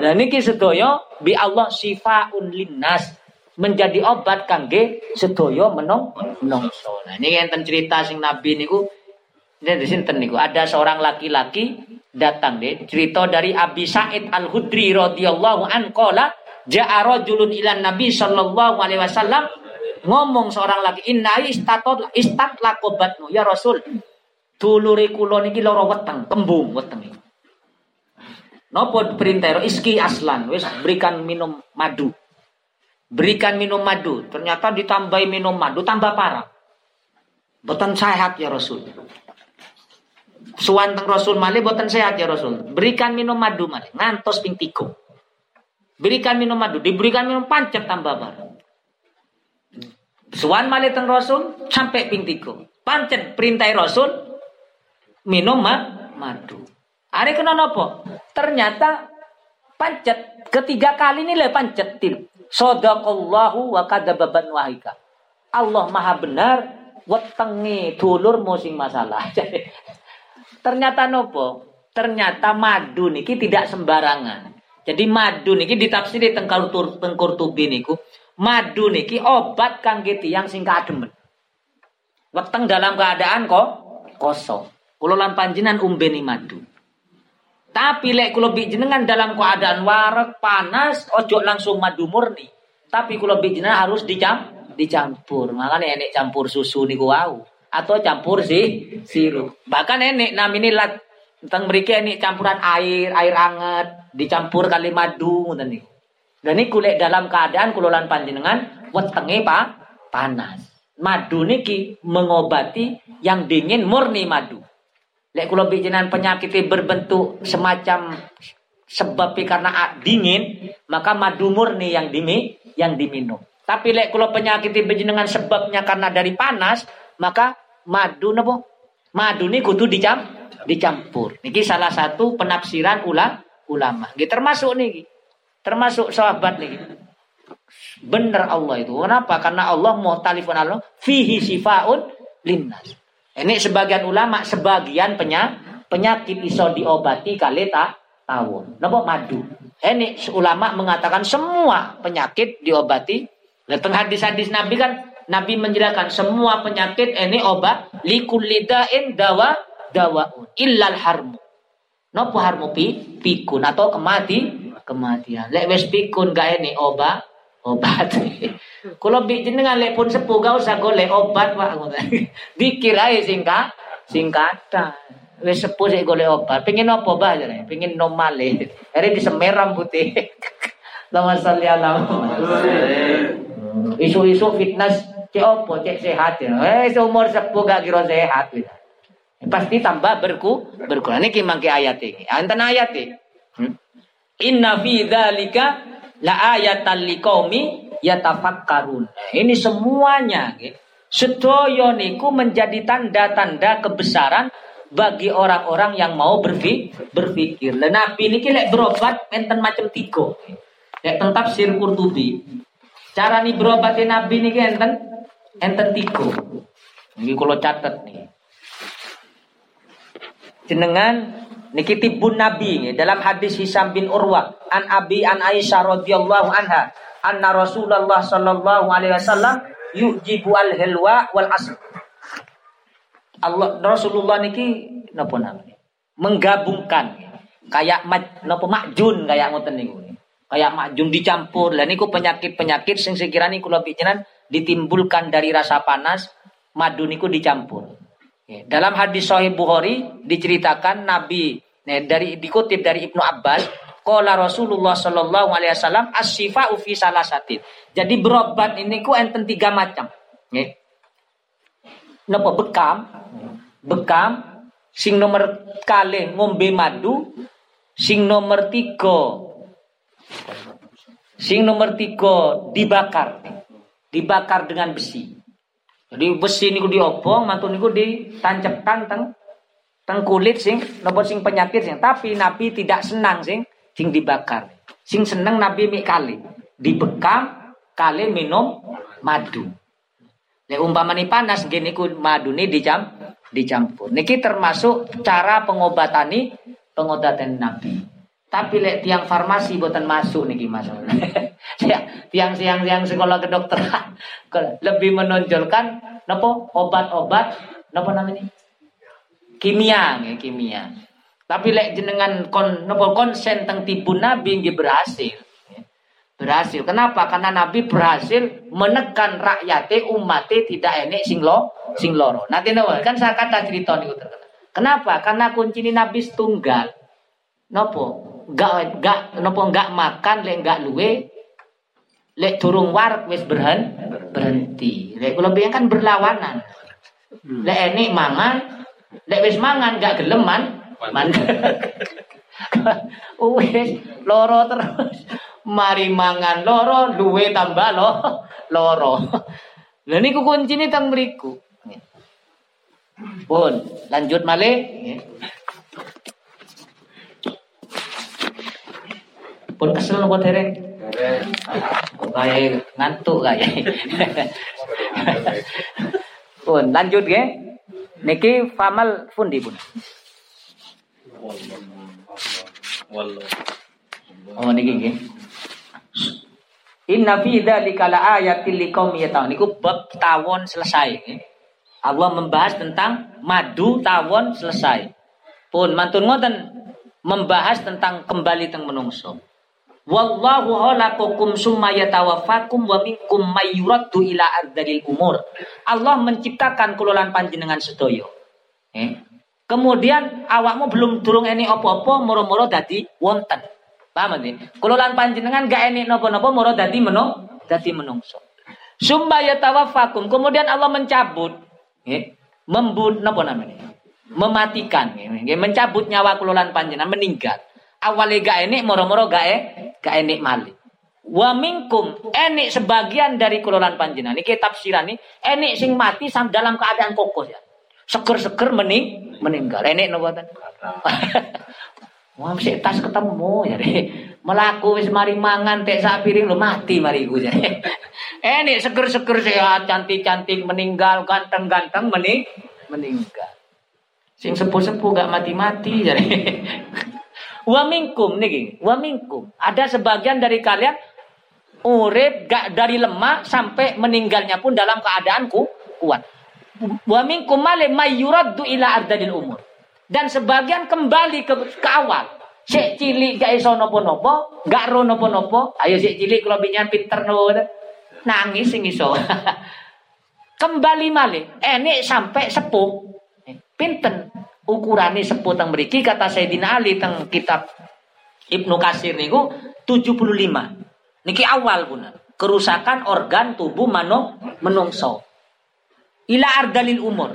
Dan niki sedaya bi Allah sifaun linnas menjadi obat kangge sedaya menong menungso. Nah ini enten cerita sing Nabi niku di sinten niku ada seorang laki-laki datang deh cerita dari Abi Said Al Hudri radhiyallahu an Ja'a rajulun ilan Nabi sallallahu alaihi wasallam ngomong seorang lagi inna istatot istat lakobatmu ya Rasul dulure kula niki lara weteng kembung weteng Nopo perintah iski aslan wis berikan minum madu Berikan minum madu. Ternyata ditambahi minum madu tambah parah. Boten sehat ya Rasul. Suanteng Rasul malih boten sehat ya Rasul. Berikan minum madu malih. Ngantos ping. Berikan minum madu. Diberikan minum pancet tambah parah. Suan malih teng Rasul sampai ping. Pancet perintah Rasul minum ma madu. Are kena nopo? Ternyata pancet ketiga kali ini le pancet til. Sadaqallahu wa kadababan wahika. Allah maha benar wetengi dulur musim masalah. ternyata nopo? Ternyata madu niki tidak sembarangan. Jadi madu niki ditafsiri tengkar tengkur tubi niku. Madu niki obat kangge tiyang sing kademen. Weteng dalam keadaan kok kosong. Kulo lan panjinan umbeni madu. Tapi lek kulo jenengan dalam keadaan warak panas, ojo langsung madu murni. Tapi kulo jenengan harus dicam dicampur. Makanya enek campur susu niku wau atau campur si sirup. Bahkan enek namine lat tentang mriki enek campuran air, air anget dicampur kali madu ngoten niku. Dan niku lek dalam keadaan kulo lan panjenengan wetenge pak panas. Madu niki mengobati yang dingin murni madu. Lek kula bijinan penyakit berbentuk semacam sebab karena dingin, maka madu murni yang dimi yang diminum. Tapi lek kula penyakit dengan sebabnya karena dari panas, maka madu napa? Madu ini kudu dicam dicampur. Niki salah satu penafsiran ula ulama. Niki termasuk niki. Termasuk sahabat niki. Bener Allah itu. Kenapa? Karena Allah mau talifun Allah fihi sifaun linnas. Ini sebagian ulama, sebagian penyakit, iso diobati kali tak tahu. Napa madu? Ini ulama mengatakan semua penyakit diobati. Datang hadis-hadis Nabi kan Nabi menjelaskan semua penyakit ini obat likul lidain dawa dawaun illal harmu. Nopo harmu pi pikun atau kemati kematian. Lek wes pikun gak ini obat obat. Kalau jenengan lek pun sepuh gak usah golek obat pak. Dikir ae singkat singkatan. Wes sepuh sih golek obat. Pengen apa bah jare? Pengen normal le. Hari di semeram putih. Lama salli ala Isu-isu fitness cek opo cek sehat ya. Eh seumur sepuh gak kira sehat gitu. Pasti tambah berku berkurang. Ini kimangki ayat ini. Antan ayat ini. Hmm? Inna fi dzalika la ayatan liqaumi yatafakkarun. Ini semuanya gitu. Sedaya niku menjadi tanda-tanda kebesaran bagi orang-orang yang mau berpikir. berpikir. Lah Nabi niki lek berobat enten macam tiga. Lek tetap sir Qurtubi. Cara nih berobatin Nabi niki enten enten tiga. Niki kalau catat nih. Jenengan niki tibun Nabi dalam hadis Hisam bin Urwah an Abi an Aisyah radhiyallahu anha anna Rasulullah sallallahu alaihi wasallam yujibu al hilwa wal asr. Allah Rasulullah niki napa namanya? Menggabungkan kayak napa makjun kayak ngoten niku. Kayak makjun dicampur. Lah niku penyakit-penyakit sing sekiranya kula pikiran ditimbulkan dari rasa panas, madu niku dicampur. Dalam hadis Sahih Bukhari diceritakan Nabi dari dikutip dari Ibnu Abbas Qala Rasulullah sallallahu alaihi wasallam as-sifa'u fi salasatin. Jadi berobat ini ku enten tiga macam. Napa bekam? Bekam sing nomor kali ngombe madu, sing nomor tiga sing nomor tiga dibakar. Dibakar dengan besi. Jadi besi niku diopong, mantu niku ditancapkan teng teng kulit sing nopo sing penyakit sing tapi Nabi tidak senang sing sing dibakar. Sing seneng Nabi mik kali. Dibekam kali minum madu. Nek umpamane panas gini ku madu nih dicam dicampur. Niki termasuk cara pengobatani pengobatan Nabi. Tapi lek tiang farmasi buatan masuk niki masuk. tiang siang siang sekolah kedokteran lebih menonjolkan nopo obat-obat nopo namanya kimia ya, kimia. Tapi lek jenengan kon nopo konsen teng tipu Nabi nggih berhasil. Berhasil. Kenapa? Karena Nabi berhasil menekan rakyatnya umatnya tidak enek sing lo sing loro. Nanti nopo kan saya kata cerita terkenal. Kenapa? Karena kunci Nabi setunggal. Nopo? Gak gak nopo gak makan lek gak luwe Lek turung war wis berhen berhenti. Lek kula kan berlawanan. Lek enik mangan, lek wis mangan gak geleman, man. wis loro terus. Mari mangan loro, luwe tambah lo loro. Lah niku kuncine teng mriku. Pun, lanjut malih. Pun kesel nopo dereng? Kayak ngantuk kayak. pun, lanjut ya. Niki famal fundi pun. Oh niki nggih. Inna fi dzalika laayatil liqaumin yata'un. Niku bab tawon selesai. Allah membahas tentang madu tawon selesai. Pun mantun ngoten membahas tentang kembali teng menungso. Wallahu khalaqakum summa yatawaffakum wa minkum may yuraddu ila ardalil umur. Allah menciptakan kulolan panjenengan sedaya. Eh? Kemudian awakmu belum durung eni apa-apa moro-moro dadi wonten. Paham nggih? Kulolan panjenengan gak eni napa-napa moro dadi menung dadi menungso. Summa yatawaffakum. Kemudian Allah mencabut nggih membun napa namanya mematikan nggih mencabut nyawa kulolan panjenengan meninggal awalnya gak enik moro-moro gak e gak enik malik wa minkum enik sebagian dari kulolan panjenengan ini tafsiran nih enik sing mati sam dalam keadaan kokos ya seger-seger mening meninggal enik napa Wah, mesti tas ketemu ya Melaku wis mari mangan tek sak piring lo mati mari ku jadi. Eh nih seger-seger sehat, cantik-cantik meninggal, ganteng-ganteng mening meninggal. Sing sepuh-sepuh gak mati-mati jadi. Wa minkum niki, wa minkum. Ada sebagian dari kalian urip gak dari lemah sampai meninggalnya pun dalam keadaanku kuat. Wa minkum male mayyuraddu ila ardadil umur. Dan sebagian kembali ke, ke awal. Sik cilik gak iso nopo-nopo, gak ro nopo-nopo. Ayo sik cilik kalau binyan pinter nopo nangis sing iso. Kembali malih, enek sampai sepuh. Pinten ukurane sepuh teng mriki kata Sayyidina Ali teng kitab Ibnu Kasir niku 75. Niki awal pun. Kerusakan organ tubuh mano menungso. Ila ardalil umur.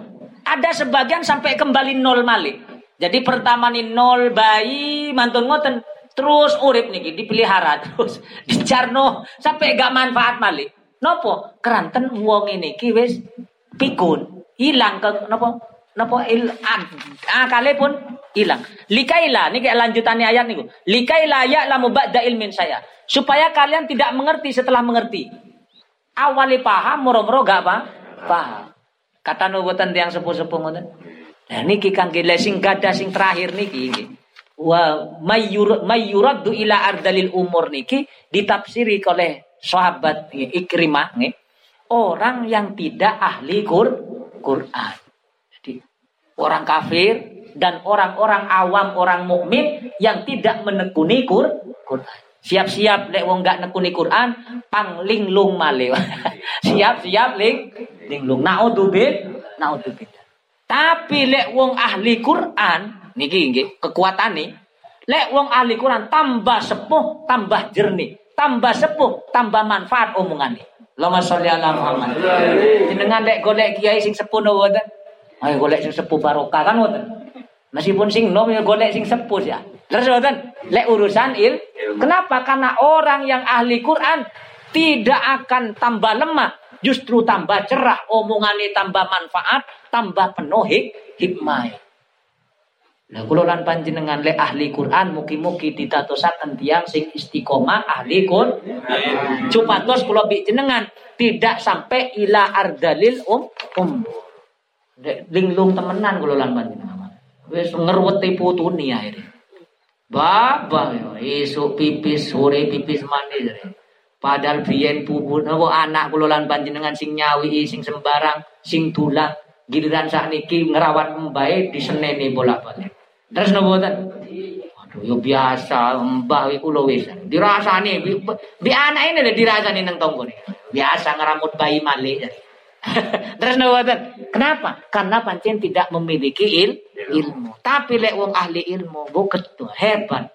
Ada sebagian sampai kembali nol malih. Jadi pertama nih nol bayi mantun ngoten terus urip niki dipelihara terus dicarno sampai gak manfaat malih. Nopo? Keranten wong ini ki wis pikun, hilang ke nopo? Nopo il akale pun hilang. Likaila niki lanjutannya ayat niku. Likaila ya lamu ba'da ilmin saya. Supaya kalian tidak mengerti setelah mengerti. Awali paham moro-moro gak apa? Paham. Kata nubuatan yang sepuh-sepuh ngoten. Nah niki kangge sing gada sing terakhir niki niki. Wa mayyurad ila ardalil umur niki ditafsiri oleh sahabat Ikrimah nih, orang yang tidak ahli Qur Quran. Orang kafir dan orang-orang awam orang mukmin yang tidak menekuni Qur Quran. Siap-siap lek wong gak nekuni Quran, pang linglung male. Siap-siap ling linglung. Naudzubil, naudzubil. Tapi lek wong ahli Quran niki nggih kekuatane lek wong ahli Quran tambah sepuh, tambah jernih tambah sepuh, tambah manfaat omongannya. Lama sholli ala Muhammad. Jenengan lek golek kiai sing sepuh no. Ayo golek sing sepuh barokah kan wonten. Meskipun sing nom ya golek sing sepuh ya. Terus wonten, lek urusan il, kenapa? Karena orang yang ahli Quran tidak akan tambah lemah, justru tambah cerah, omongannya tambah manfaat, tambah penuh hikmah. Lah kula lan panjenengan le ahli Quran mugi-mugi ditatosaken tiyang sing istiqomah ahli Quran. Kula bi jenengan tidak sampai ila ardalil um um. Linglung temenan kula lan panjenengan. Wis ngerweti putune akhire. Baba yo esuk pipis sore pipis manis. Padahal biyen pupu napa anak kula lan panjenengan sing nyawi sing sembarang sing tulang giliran sakniki ngerawat mbae diseneni bolak-balik. Terus nopo boten? Aduh, yo biasa, mbah iku lho wis. Dirasani, bi ini lho dirasani nang tonggone. Biasa ngeramut bayi malik. Boten? Kenapa? Karena pancen tidak memiliki il ilmu. Tapi lek wong ahli ilmu, buket tuh hebat.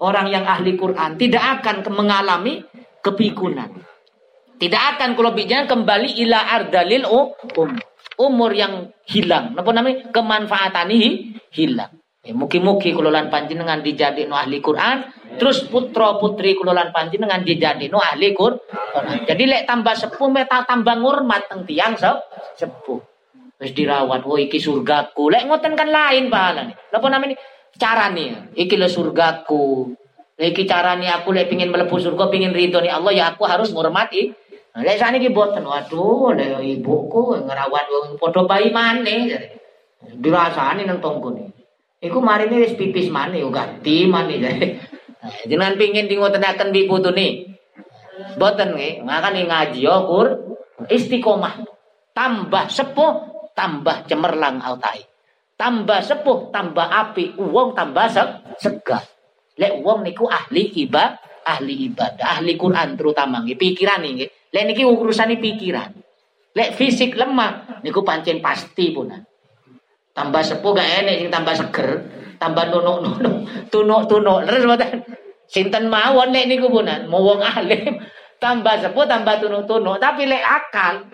Orang yang ahli Quran tidak akan mengalami kepikunan. Tidak akan kalau bicara kembali ila ardalil um, umur yang hilang. Napa namanya? Kemanfaatan hilang. Ya, mugi-mugi kulolan panjenengan dijadi no ahli Quran, terus putra putri kulolan panjenengan dijadi no ahli Quran. Jadi lek tambah sepuh meta tambah ngurmat teng tiang sepuh. Wis dirawat, oh iki surgaku. Lek ngoten kan lain pahala nih. Napa namanya? Cara nih, iki lo surgaku. Iki carane aku lek pingin melepuh surga, pingin ridho nih Allah ya aku harus ngurmati. Nah, lek saniki boten, waduh, lek ibuku ngerawat wong padha bayi maneh. Dirasani nang nih. Iku mari ini wis pipis mani yo ganti mani jadi. Jenengan pingin di ngotenaken bi putune. Boten nggih, makane ngaji yo kur istiqomah. Tambah sepuh, tambah cemerlang autai. Tambah sepuh, tambah api, uang tambah se segar. Lek uang niku ahli ibadah, ahli ibadah, ahli Quran terutama nggih, pikiran nggih. Lek niki urusane pikiran. Lek fisik lemah niku pancen pasti punan. Tambah sepuh gak enak tambah seger, tambah nunuk-nunuk, tunuk-tunuk. Terus mboten sinten mawon lek niku punan, mau wong alim tambah sepuh tambah tunuk-tunuk, tapi lek akal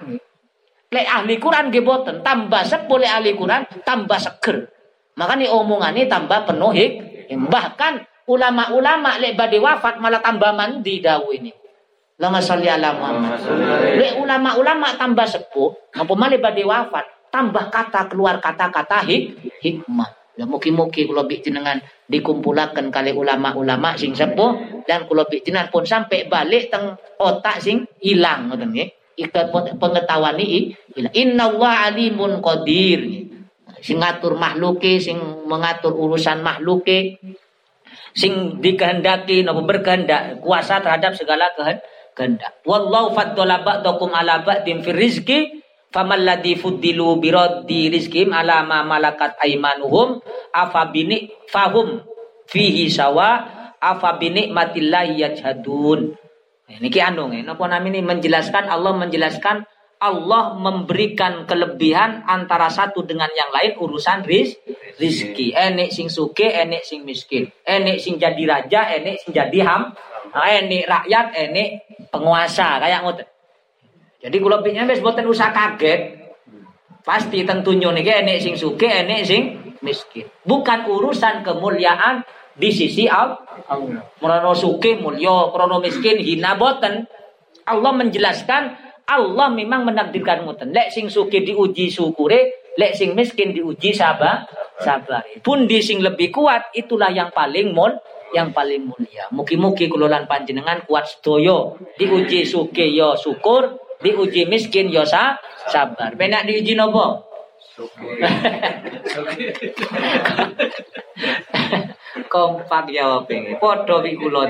lek ahli Quran nggih boten, tambah sepuh lek ahli Quran tambah seger. Makanya omongannya tambah penuh hik. Bahkan ulama-ulama lek badhe wafat malah tambah mandi dawu ini. Lama salli ala Muhammad. Lek ulama-ulama tambah sepuh, apa malah badhe wafat, tambah kata keluar kata-kata hik hikmah. Ya mugi-mugi kula jenengan dikumpulaken kali ulama-ulama sing sepuh dan kula jenengan pun sampai balik teng otak sing ilang ngoten nggih. Pengetahuan ini Inna Allah alimun qadir. Sing ngatur makhluke, sing mengatur urusan makhluke, sing dikehendaki napa berkehendak kuasa terhadap segala kehendak. Wallahu faddala ba'dakum ala ba'din fi rizqi Famal ladzi fuddilu biraddi rizqim ala ma malakat aimanuhum afa bini fahum fihi sawa afa bini matillahi yajhadun. Ini ki anu napa namanya menjelaskan Allah menjelaskan Allah memberikan kelebihan antara satu dengan yang lain urusan riz, rizki. Enek sing suke, enek sing miskin. Enek sing jadi raja, enek sing jadi ham. Enek rakyat, enek penguasa. Kayak ngoten. Jadi kula pikir wis boten usah kaget. Pasti tentunya niki enek sing suke, enek sing miskin. Bukan urusan kemuliaan di sisi Allah. Merono suke mulya, krono miskin hina boten. Allah menjelaskan Allah memang menakdirkan ngoten. Lek sing suke diuji syukure, lek sing miskin diuji sabar, sabar. Pun di sing lebih kuat itulah yang paling mul yang paling mulia. Mugi-mugi kulolan panjenengan kuat sedoyo. Diuji suke yo syukur, diuji miskin yo sa, sabar. Penak diuji nopo? Kompak ya pengen. Podo kula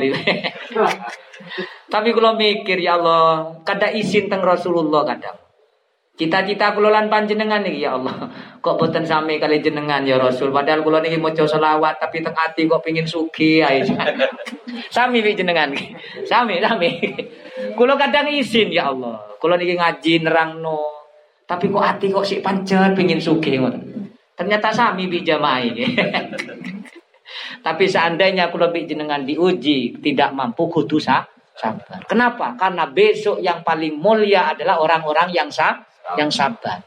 Tapi kula mikir ya Allah, kada izin teng Rasulullah kadang. Cita-cita kula lan panjenengan nih ya Allah. Kok boten sami kali jenengan ya Rasul. Padahal kula niki maca selawat tapi teng ati kok pengin sugi ae. sami pi jenengan. Sami, sami. Kula kadang izin ya Allah. Kula niki ngaji nerangno. Tapi kok ati kok sik pancet pengin sugi ngoten. Ternyata sami bi jamaah ini. Tapi seandainya kula bi jenengan diuji tidak mampu kudu sabar. Kenapa? Karena besok yang paling mulia adalah orang-orang yang sah yang sabar.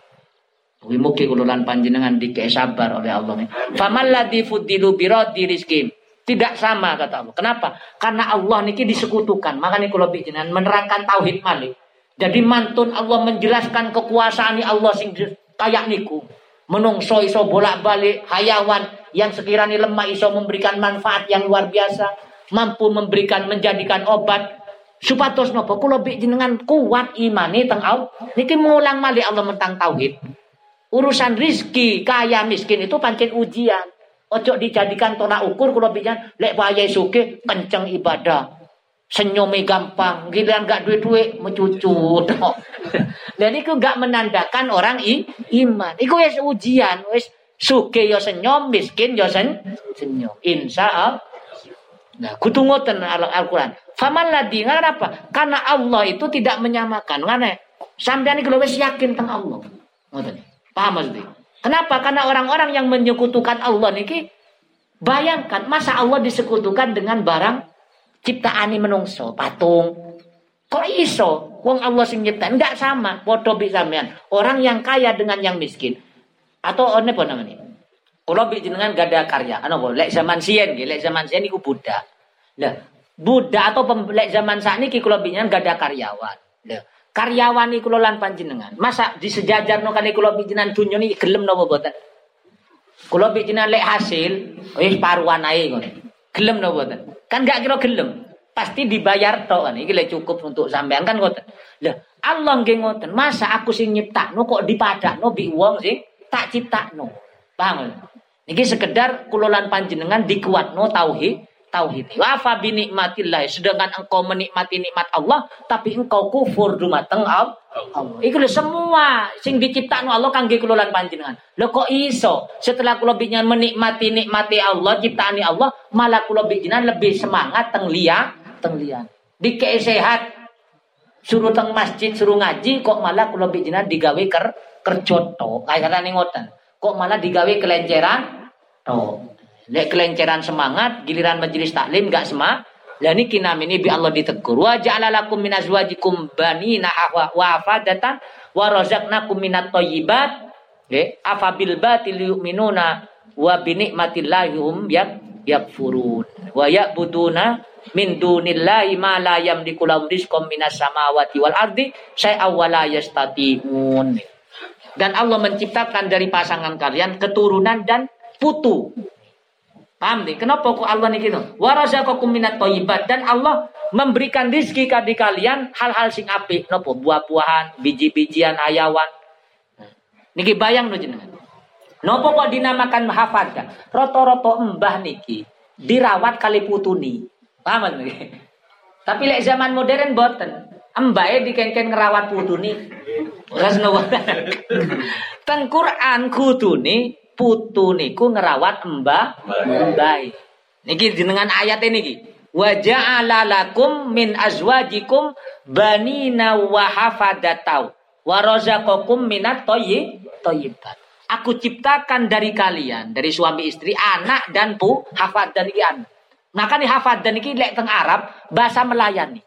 Mugi kululan panjenengan dikei sabar oleh Allah. Faman ladzi fudilu biradi rizkim. Tidak sama kata Allah. Kenapa? Karena Allah niki disekutukan. Makanya kalau bijinan menerangkan tauhid malik. Jadi mantun Allah menjelaskan kekuasaan Allah sing kayak niku. Menungso iso bolak-balik hayawan yang sekiranya lemah iso memberikan manfaat yang luar biasa, mampu memberikan menjadikan obat, Supados nopo kula bik jenengan kuat imani teng. Niki mulang malih Allah mentang tauhid. Urusan rizki kaya miskin itu pancen ujian. Ojo dijadikan tolak ukur kula bijan lek wayahe suke kenceng ibadah. Senyumnya gampang, giliran gak duit-duit mencucut. Dan itu gak menandakan orang i, iman. Itu wis ujian, wis suke yo senyum, miskin yo sen, senyum. Insya Allah. Nah, kudu ngoten Al-Qur'an. Faman ladi apa? Karena Allah itu tidak menyamakan. Ngene. Sampeyan iki wis yakin tentang Allah. Ngoten. Paham maksudnya? Kenapa? Karena orang-orang yang menyekutukan Allah niki bayangkan masa Allah disekutukan dengan barang ciptaan menungso, patung. Kok iso? Wong Allah sing nyipta enggak sama, padha bi sampean. Orang yang kaya dengan yang miskin. Atau apa namanya? Kalau bi jenengan gak ada karya, kok lek zaman sien lek zaman sien iku Buddha. Lah, Buddha atau lek zaman sakniki kula bi gak ada karyawan. Karyawan iku lan panjenengan. Masa di sejajar no kali kula bi jenengan dunya niki gelem napa boten? Kula bi jenengan lek hasil wis paruan ae ngono. Gelem boten? Kan gak kira gelem pasti dibayar toh kan iki cukup untuk sampean kan ngoten lah Allah nggih ngoten masa aku sing nyiptakno kok dipadakno bi wong sing tak ciptakno paham niki sekedar kulolan panjenengan dikuatno tauhid tauhid wa fa bi nikmatillah sedangkan engkau menikmati nikmat Allah tapi engkau kufur dumateng Allah iku semua sing diciptakno Allah kangge kulolan panjenengan lho kok iso setelah kula menikmati nikmati Allah ciptaane Allah malah kula lebih semangat teng liya teng lian. Dikei sehat suruh teng masjid suruh ngaji kok malah kula bijinan digawe ker kerjot to. Kayak ngoten. Kok malah digawe kelenceran to. Lek kelenceran semangat giliran majelis taklim gak semak lah niki ini bi Allah ditegur. Wa ja'ala lakum min azwajikum banina wa afadatan wa razaqnakum minat thayyibat. Nggih, afabil batil yu'minuna wa bi hum yakfurun. Wa ya'buduna min dunillahi ma la yamliku lahum rizqan minas samawati wal ardi syai'aw wa la yastati'un. Dan Allah menciptakan dari pasangan kalian keturunan dan putu. Paham nih? Kenapa kok Allah nih gitu? Warazaqakum minat thayyibat dan Allah memberikan rizki kadi kalian hal-hal sing apik, nopo buah-buahan, biji-bijian, ayawan. Niki bayang no jenengan. Nopo kok dinamakan hafad Roto-roto mbah niki dirawat kali putuni. Paham nih? Tapi lek zaman modern boten. Embae dikenken ngerawat putuni. Rasno Teng Quran kutuni putu niku ngerawat mbah mbae. Niki jenengan ayat ini niki. Wa ja'ala lakum min azwajikum banina wa hafadatau wa razaqakum minat thayyibat. Aku ciptakan dari kalian, dari suami istri, anak dan pu, hafad dan anak. Maka nih hafad dan iki lek teng Arab bahasa melayani.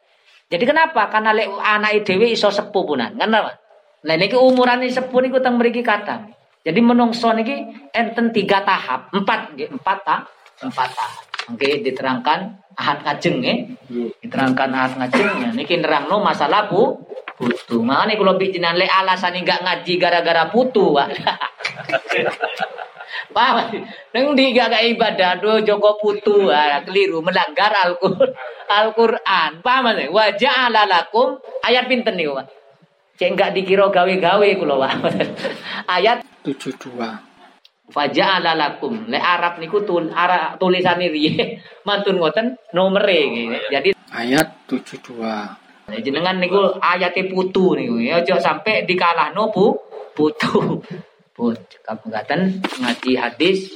Jadi kenapa? Karena lek anak dewi iso sepuh punan. Kenapa? Nah niki umuran ini sepuh niku teng mriki kata. Jadi menungso niki enten tiga tahap, empat, empat tahap, empat tahap. Oke, diterangkan ahad ngajeng ya. Diterangkan ahad ngajeng ya. Niki nerangno masalah bu putu. Makanya kalau bikinan lek alasan enggak ngaji gara-gara putu, Pak. Paham? Neng di gak ibadah do Joko Putu ah, keliru melanggar Al-Qur'an. Al-Qur'an. Paham nih? Wa ja'ala lakum ayat pinten nih, Pak? Cek enggak dikira gawe-gawe kula, Pak. ayat 72. Faja'ala lakum. Le Arab niku tul Arab tulisane riye. Mantun ngoten nomere Jadi ayat 72. Nah, jenengan niku ayate putu niku. Ya aja sampai dikalahno pu putu pun kabungatan ngaji hadis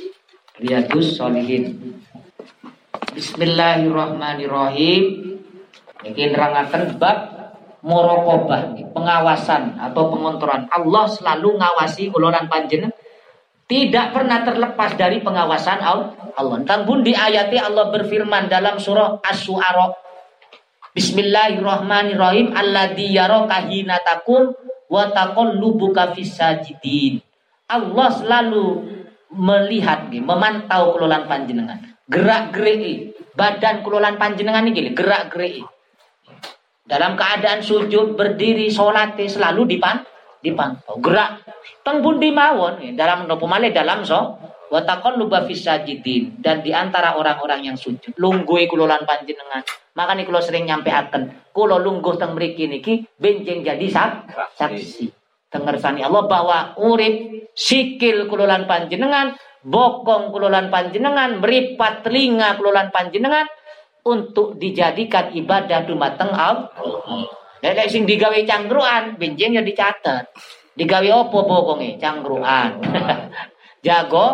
Riyadus Solihin Bismillahirrahmanirrahim Ini nerangaken bab morokobah pengawasan atau pengontrolan Allah selalu ngawasi kulonan panjenengan tidak pernah terlepas dari pengawasan Allah. Tentang pun di ayati Allah berfirman dalam surah As-Su'ara Bismillahirrahmanirrahim alladzi yaraka hina takum wa taqallubuka fis sajidin Allah selalu melihat memantau kelolaan panjenengan. Gerak gerik badan kelolaan panjenengan ini gerak gerik. Dalam keadaan sujud, berdiri, sholat selalu dipan, dipantau. Gerak teng pundi mawon dalam nopo male dalam so watakon luba fisajidin dan di antara orang-orang yang sujud lunggui kulolan panjenengan. Makanya kalau sering nyampe akan kulo lungguh teng mriki niki benjeng jadi saksi dengersani Allah bahwa urip sikil kululan panjenengan bokong kululan panjenengan beripat telinga kululan panjenengan untuk dijadikan ibadah dumateng Allah. Nek sing digawe cangkruan benjing ya dicatat. Digawe opo bokonge cangkruan. Jago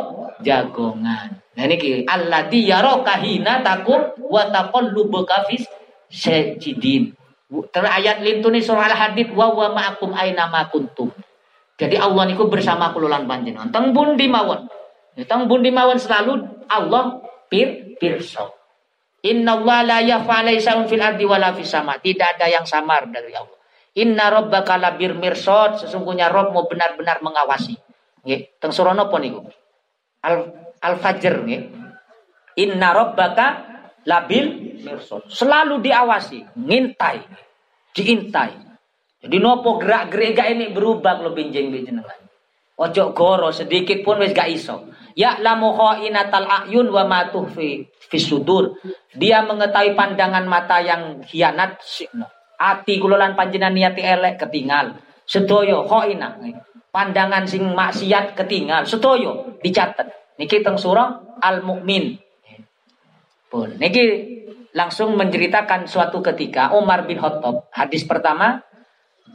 jagongan. Nah niki alladzi yaraka hina takum wa taqallubuka fis sajidin. Terus ayat lintuni surah Al-Hadid wa wa ma'akum aina ma kuntum. Jadi Allah niku bersama kululan panjenengan. Teng bundi mawon. Ya, teng bundi mawon selalu Allah pir pirsa. Inna Allah la yafa fil ardi wala fis sama. Tidak ada yang samar dari Allah. Inna rabbaka labir mirsad, sesungguhnya Rabbmu benar-benar mengawasi. Nggih, teng surah napa niku? Al Al-Fajr nggih. Inna rabbaka labil mirsad. Selalu diawasi, ngintai, diintai. Jadi nopo gerak-gerik gak ini berubah lo binjeng jenengan. Ojo goro sedikit pun wis gak iso. Ya lamu inatal ayun wa ma fi sudur. Dia mengetahui pandangan mata yang khianat. Ati kulolan panjenengan niati elek ketinggal. Sedoyo ina. Pandangan sing maksiat ketinggal. Sedoyo dicatat. Niki teng surah Al-Mu'min. Pun. Niki langsung menceritakan suatu ketika Umar bin Khattab. Hadis pertama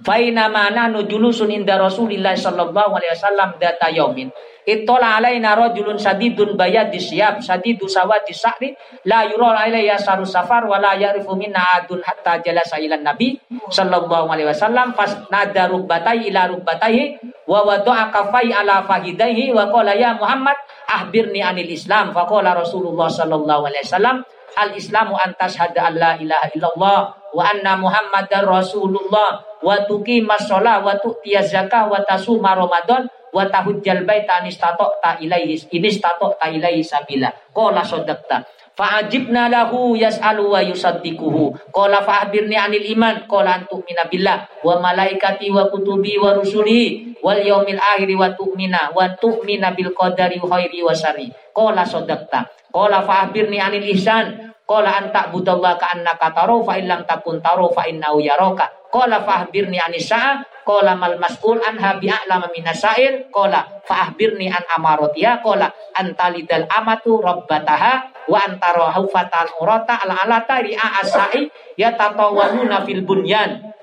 Faina mana nujulusun inda Rasulillah sallallahu alaihi wasallam data yaumin. Ittola alaina rajulun sadidun bayadi siyab sadidu sawati sa'ri la yura alayya saru safar wa ya'rifu minna adun hatta jalasa ila nabi sallallahu alaihi wasallam. Fas nada rubbatai ila rubbatai wa wada'a kafai ala fahidaihi wa qala ya Muhammad ahbirni anil Islam. Fa qala Rasulullah sallallahu alaihi wasallam al Islamu antas hada an la ilaha illallah wa anna Muhammadar Rasulullah wa tuqimas shalah wa tu'tiyaz zakah wa tasuma ramadan wa tahujjal baita anistato ta ilaihi inistato ta ilaihi sabila. Qala sadaqta. Fa'ajibna lahu yas'alu wa yusaddiquhu. Qala fa'birni anil iman. Qala antu billah. Wa malaikati wa kutubi wa rusuli. Wal yaumil akhir wa tu'mina. Wa tu'mina bil qadari khairi wa syarri. Qala sadaqta. Qala fa'birni anil ihsan. Qala anta budallah ka annaka taru fa illam takun taru fa innahu yaraka Qala fahbirni anisa Qala mal mas'ul anha bi'a'lama minasail Qala fahbirni an amarotia Qala antalidal amatu rabbataha Wa antara fatal urata al-alata ri'a asai Yatatawanuna fil bunyan.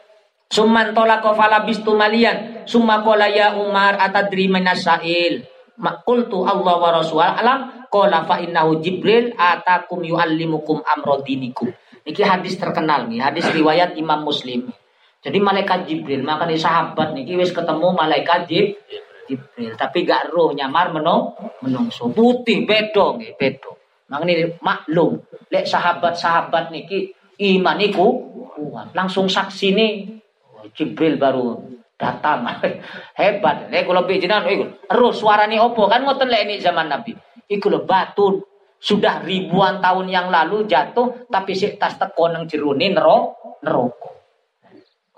Summan tolako falabistu malian. Summa qala ya Umar atadri minasail Makultu Allah wa Rasul alam. Qala fa innahu Jibril atakum yu'allimukum amrodinikum Ini hadis terkenal nih, hadis riwayat Imam Muslim. Jadi malaikat Jibril, makanya sahabat nih, wis ketemu malaikat Jibril, tapi gak roh nyamar menung menungso putih bedo nggih bedo. Makanya maklum, lek sahabat-sahabat niki iman kuat. Langsung saksi nih Jibril baru datang. Hebat. Lek kula pijenan iku roh suarane opo kan ngoten lek ini zaman Nabi. Iku lho batu sudah ribuan tahun yang lalu jatuh tapi sik tas teko nang jerone neraka.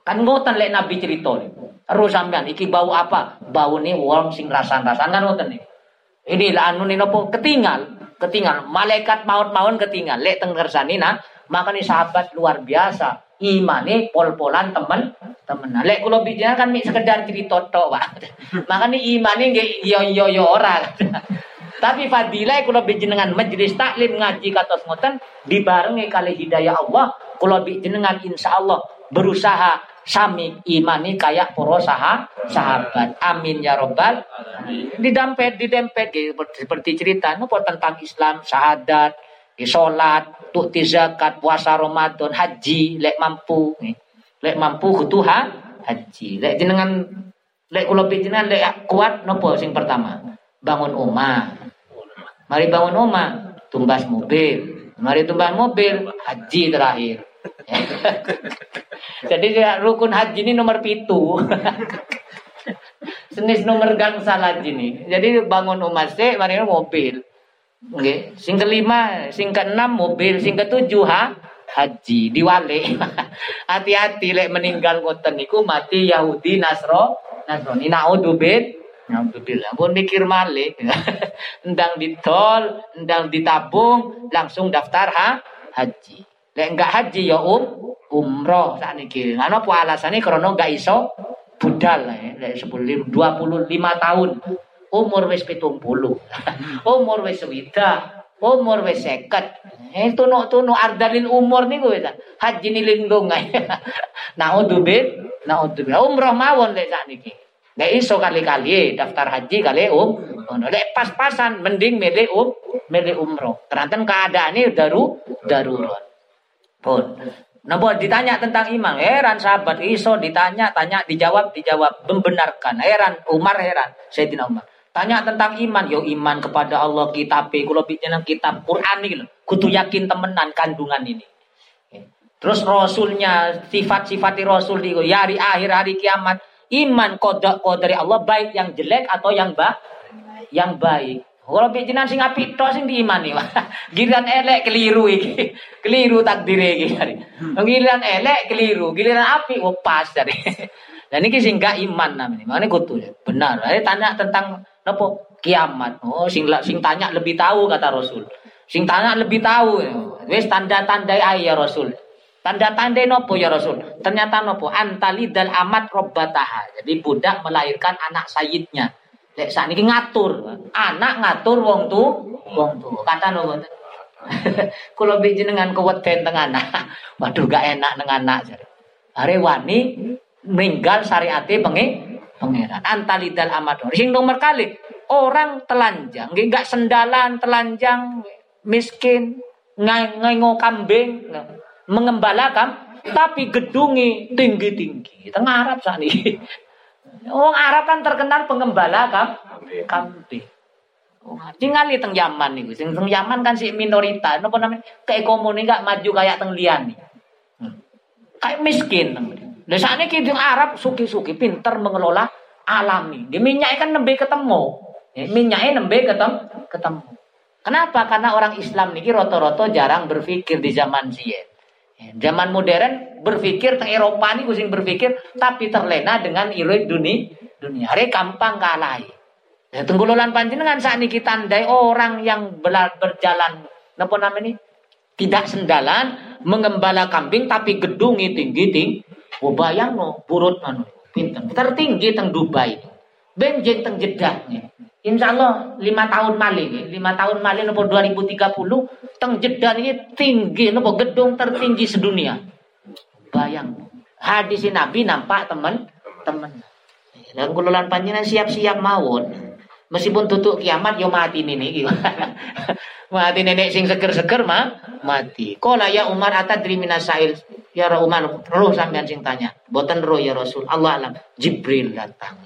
Kan ngoten lek Nabi cerita nih. Terus sampean iki bau apa? Bau nih wong sing rasan-rasan kan ngoten nih. Ini lah anu nopo ketinggal, ketinggal. Malaikat maut-maut ketinggal. Lek teng kersane nah, maka nih sahabat luar biasa. Imane pol-polan temen temen. Lek kula bicara kan mik sekedar cerita tok, Pak. Maka nih nggih yo yo yo ora. Tapi fadilah kula dengan majelis taklim ngaji katos ngoten dibarengi kali hidayah Allah kula jenengan insyaallah berusaha sami imani kayak sah sahabat. Amin ya robbal. Didempet gitu, seperti cerita nopo tentang Islam, syahadat, sholat, tukti zakat, puasa Ramadan, haji, lek mampu, lek mampu kutuha haji. Lek jenengan lek kula jenengan lek kuat nopo sing pertama? Bangun omah. Mari bangun omah, tumbas mobil. Mari tumbas mobil, haji terakhir. Jadi rukun haji ini nomor pitu. Senis nomor gangsal haji ini. Jadi bangun umat sih, mari mobil. Oke, sing kelima, sing keenam mobil, sing ketujuh ha haji diwale. Hati-hati lek meninggal ngoten niku mati Yahudi Nasro Nasrani naudzubillah. Alhamdulillah, pun mikir malik. endang ditol, endang ditabung, langsung daftar ha haji. Lek enggak haji ya um umroh sakniki. Ana apa alasane krana enggak iso budal lek 10 25 tahun. Umur wis 70. umur wis swida. Umur wis 50. Eh tunu-tunu ardalin umur niku wis. Haji ni lindung ae. Naudzubil, naudzubil. Umroh mawon lek sakniki. Lek iso kali-kali daftar haji kali um. Lek pas-pasan mending milih um, milih umroh. Karena keadaannya daru darurat. Pun. Buat ditanya tentang iman, heran sahabat iso ditanya, tanya, dijawab, dijawab, membenarkan. Heran Umar heran, Sayyidina Umar. Tanya tentang iman, yo iman kepada Allah kitab, kalau bicara kitab Quran ini, kudu yakin temenan kandungan ini. Terus rasulnya sifat-sifat rasul di ya hari akhir hari kiamat iman kodok kodari Allah baik yang jelek atau yang ba yang baik. Kalau bijinan sing api tok sing diimani. Giliran elek keliru iki. Keliru takdir iki. Giliran elek keliru, giliran api oh pas dari. Dan ini sing gak iman namanya. Makanya kutu benar. Ini tanya tentang apa kiamat. Oh sing sing tanya lebih tahu kata Rasul. Sing tanya lebih tahu. Wes tanda-tanda ayah Rasul. Tanda-tanda nopo ya Rasul. Ternyata nopo antalidal amat robbataha. Jadi budak melahirkan anak sayidnya. Lek ini ngatur, anak ngatur wong tu, wong tu. Kata nopo. Kalau bijin dengan keweden tengah anak, waduh gak enak dengan anak. Hari wani meninggal syariate pengen pangeran. Antalidal amador sing nomor kali orang telanjang. Nggak sendalan telanjang miskin ngengo kambing mengembala kam tapi gedungi tinggi tinggi tengah Arab saat orang Arab kan terkenal pengembala kam kambing Oh, tinggali teng Yaman nih, sing teng Yaman kan si minoritas, apa namanya? Komuni gak maju kayak teng lian nih. Hmm. Kayak miskin teng saat ini Arab suki-suki pinter mengelola alami. Di minyak kan nembe ketemu. Ya, minyaknya nembe ketemu. ketemu. Kenapa? Karena orang Islam niki roto-roto jarang berpikir di zaman Ziyad. Zaman modern berpikir tentang Eropa ini kucing berpikir tapi terlena dengan iluit dunia dunia. Hari gampang kalah. Ya, tenggululan panjenengan saat ini kita tandai orang yang berjalan apa namanya ini tidak sendalan mengembala kambing tapi gedungi tinggi tinggi Oh bayang no, burut anu, pinter. Tertinggi teng Dubai. Benjing teng Jeddah. Insya Allah lima tahun mali, lima tahun mali nopo 2030 teng Jeddah ini tinggi nopo gedung tertinggi sedunia. Bayang. Hadis Nabi nampak teman teman. Dan kululan panjenengan siap-siap mawon. Meskipun tutup kiamat yo mati nih mati nenek sing seger-seger mah mati. Kola ya Umar atadri minasail Ya Umar, roh sampean sing tanya. Boten roh ya Rasul. Allah alam. Jibril datang.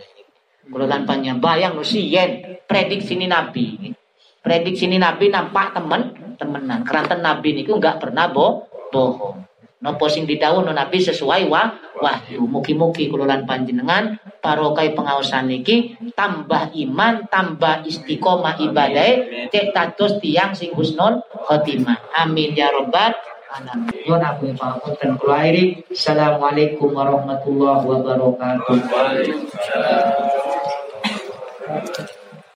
Kalau tanpanya bayang yen prediksi ini Nabi. Prediksi ini Nabi nampak temen temenan. Keranten Nabi niku enggak pernah bo bohong. Nopo sing didhawuh Nabi sesuai wa wahyu. Mugi-mugi kula lan panjenengan parokai pengawasan niki tambah iman, tambah istiqomah ibadah cek tatus tiang sing husnul khotimah. Amin ya robbal Yon aku. Assalamualaikum warahmatullahi wabarakatuh.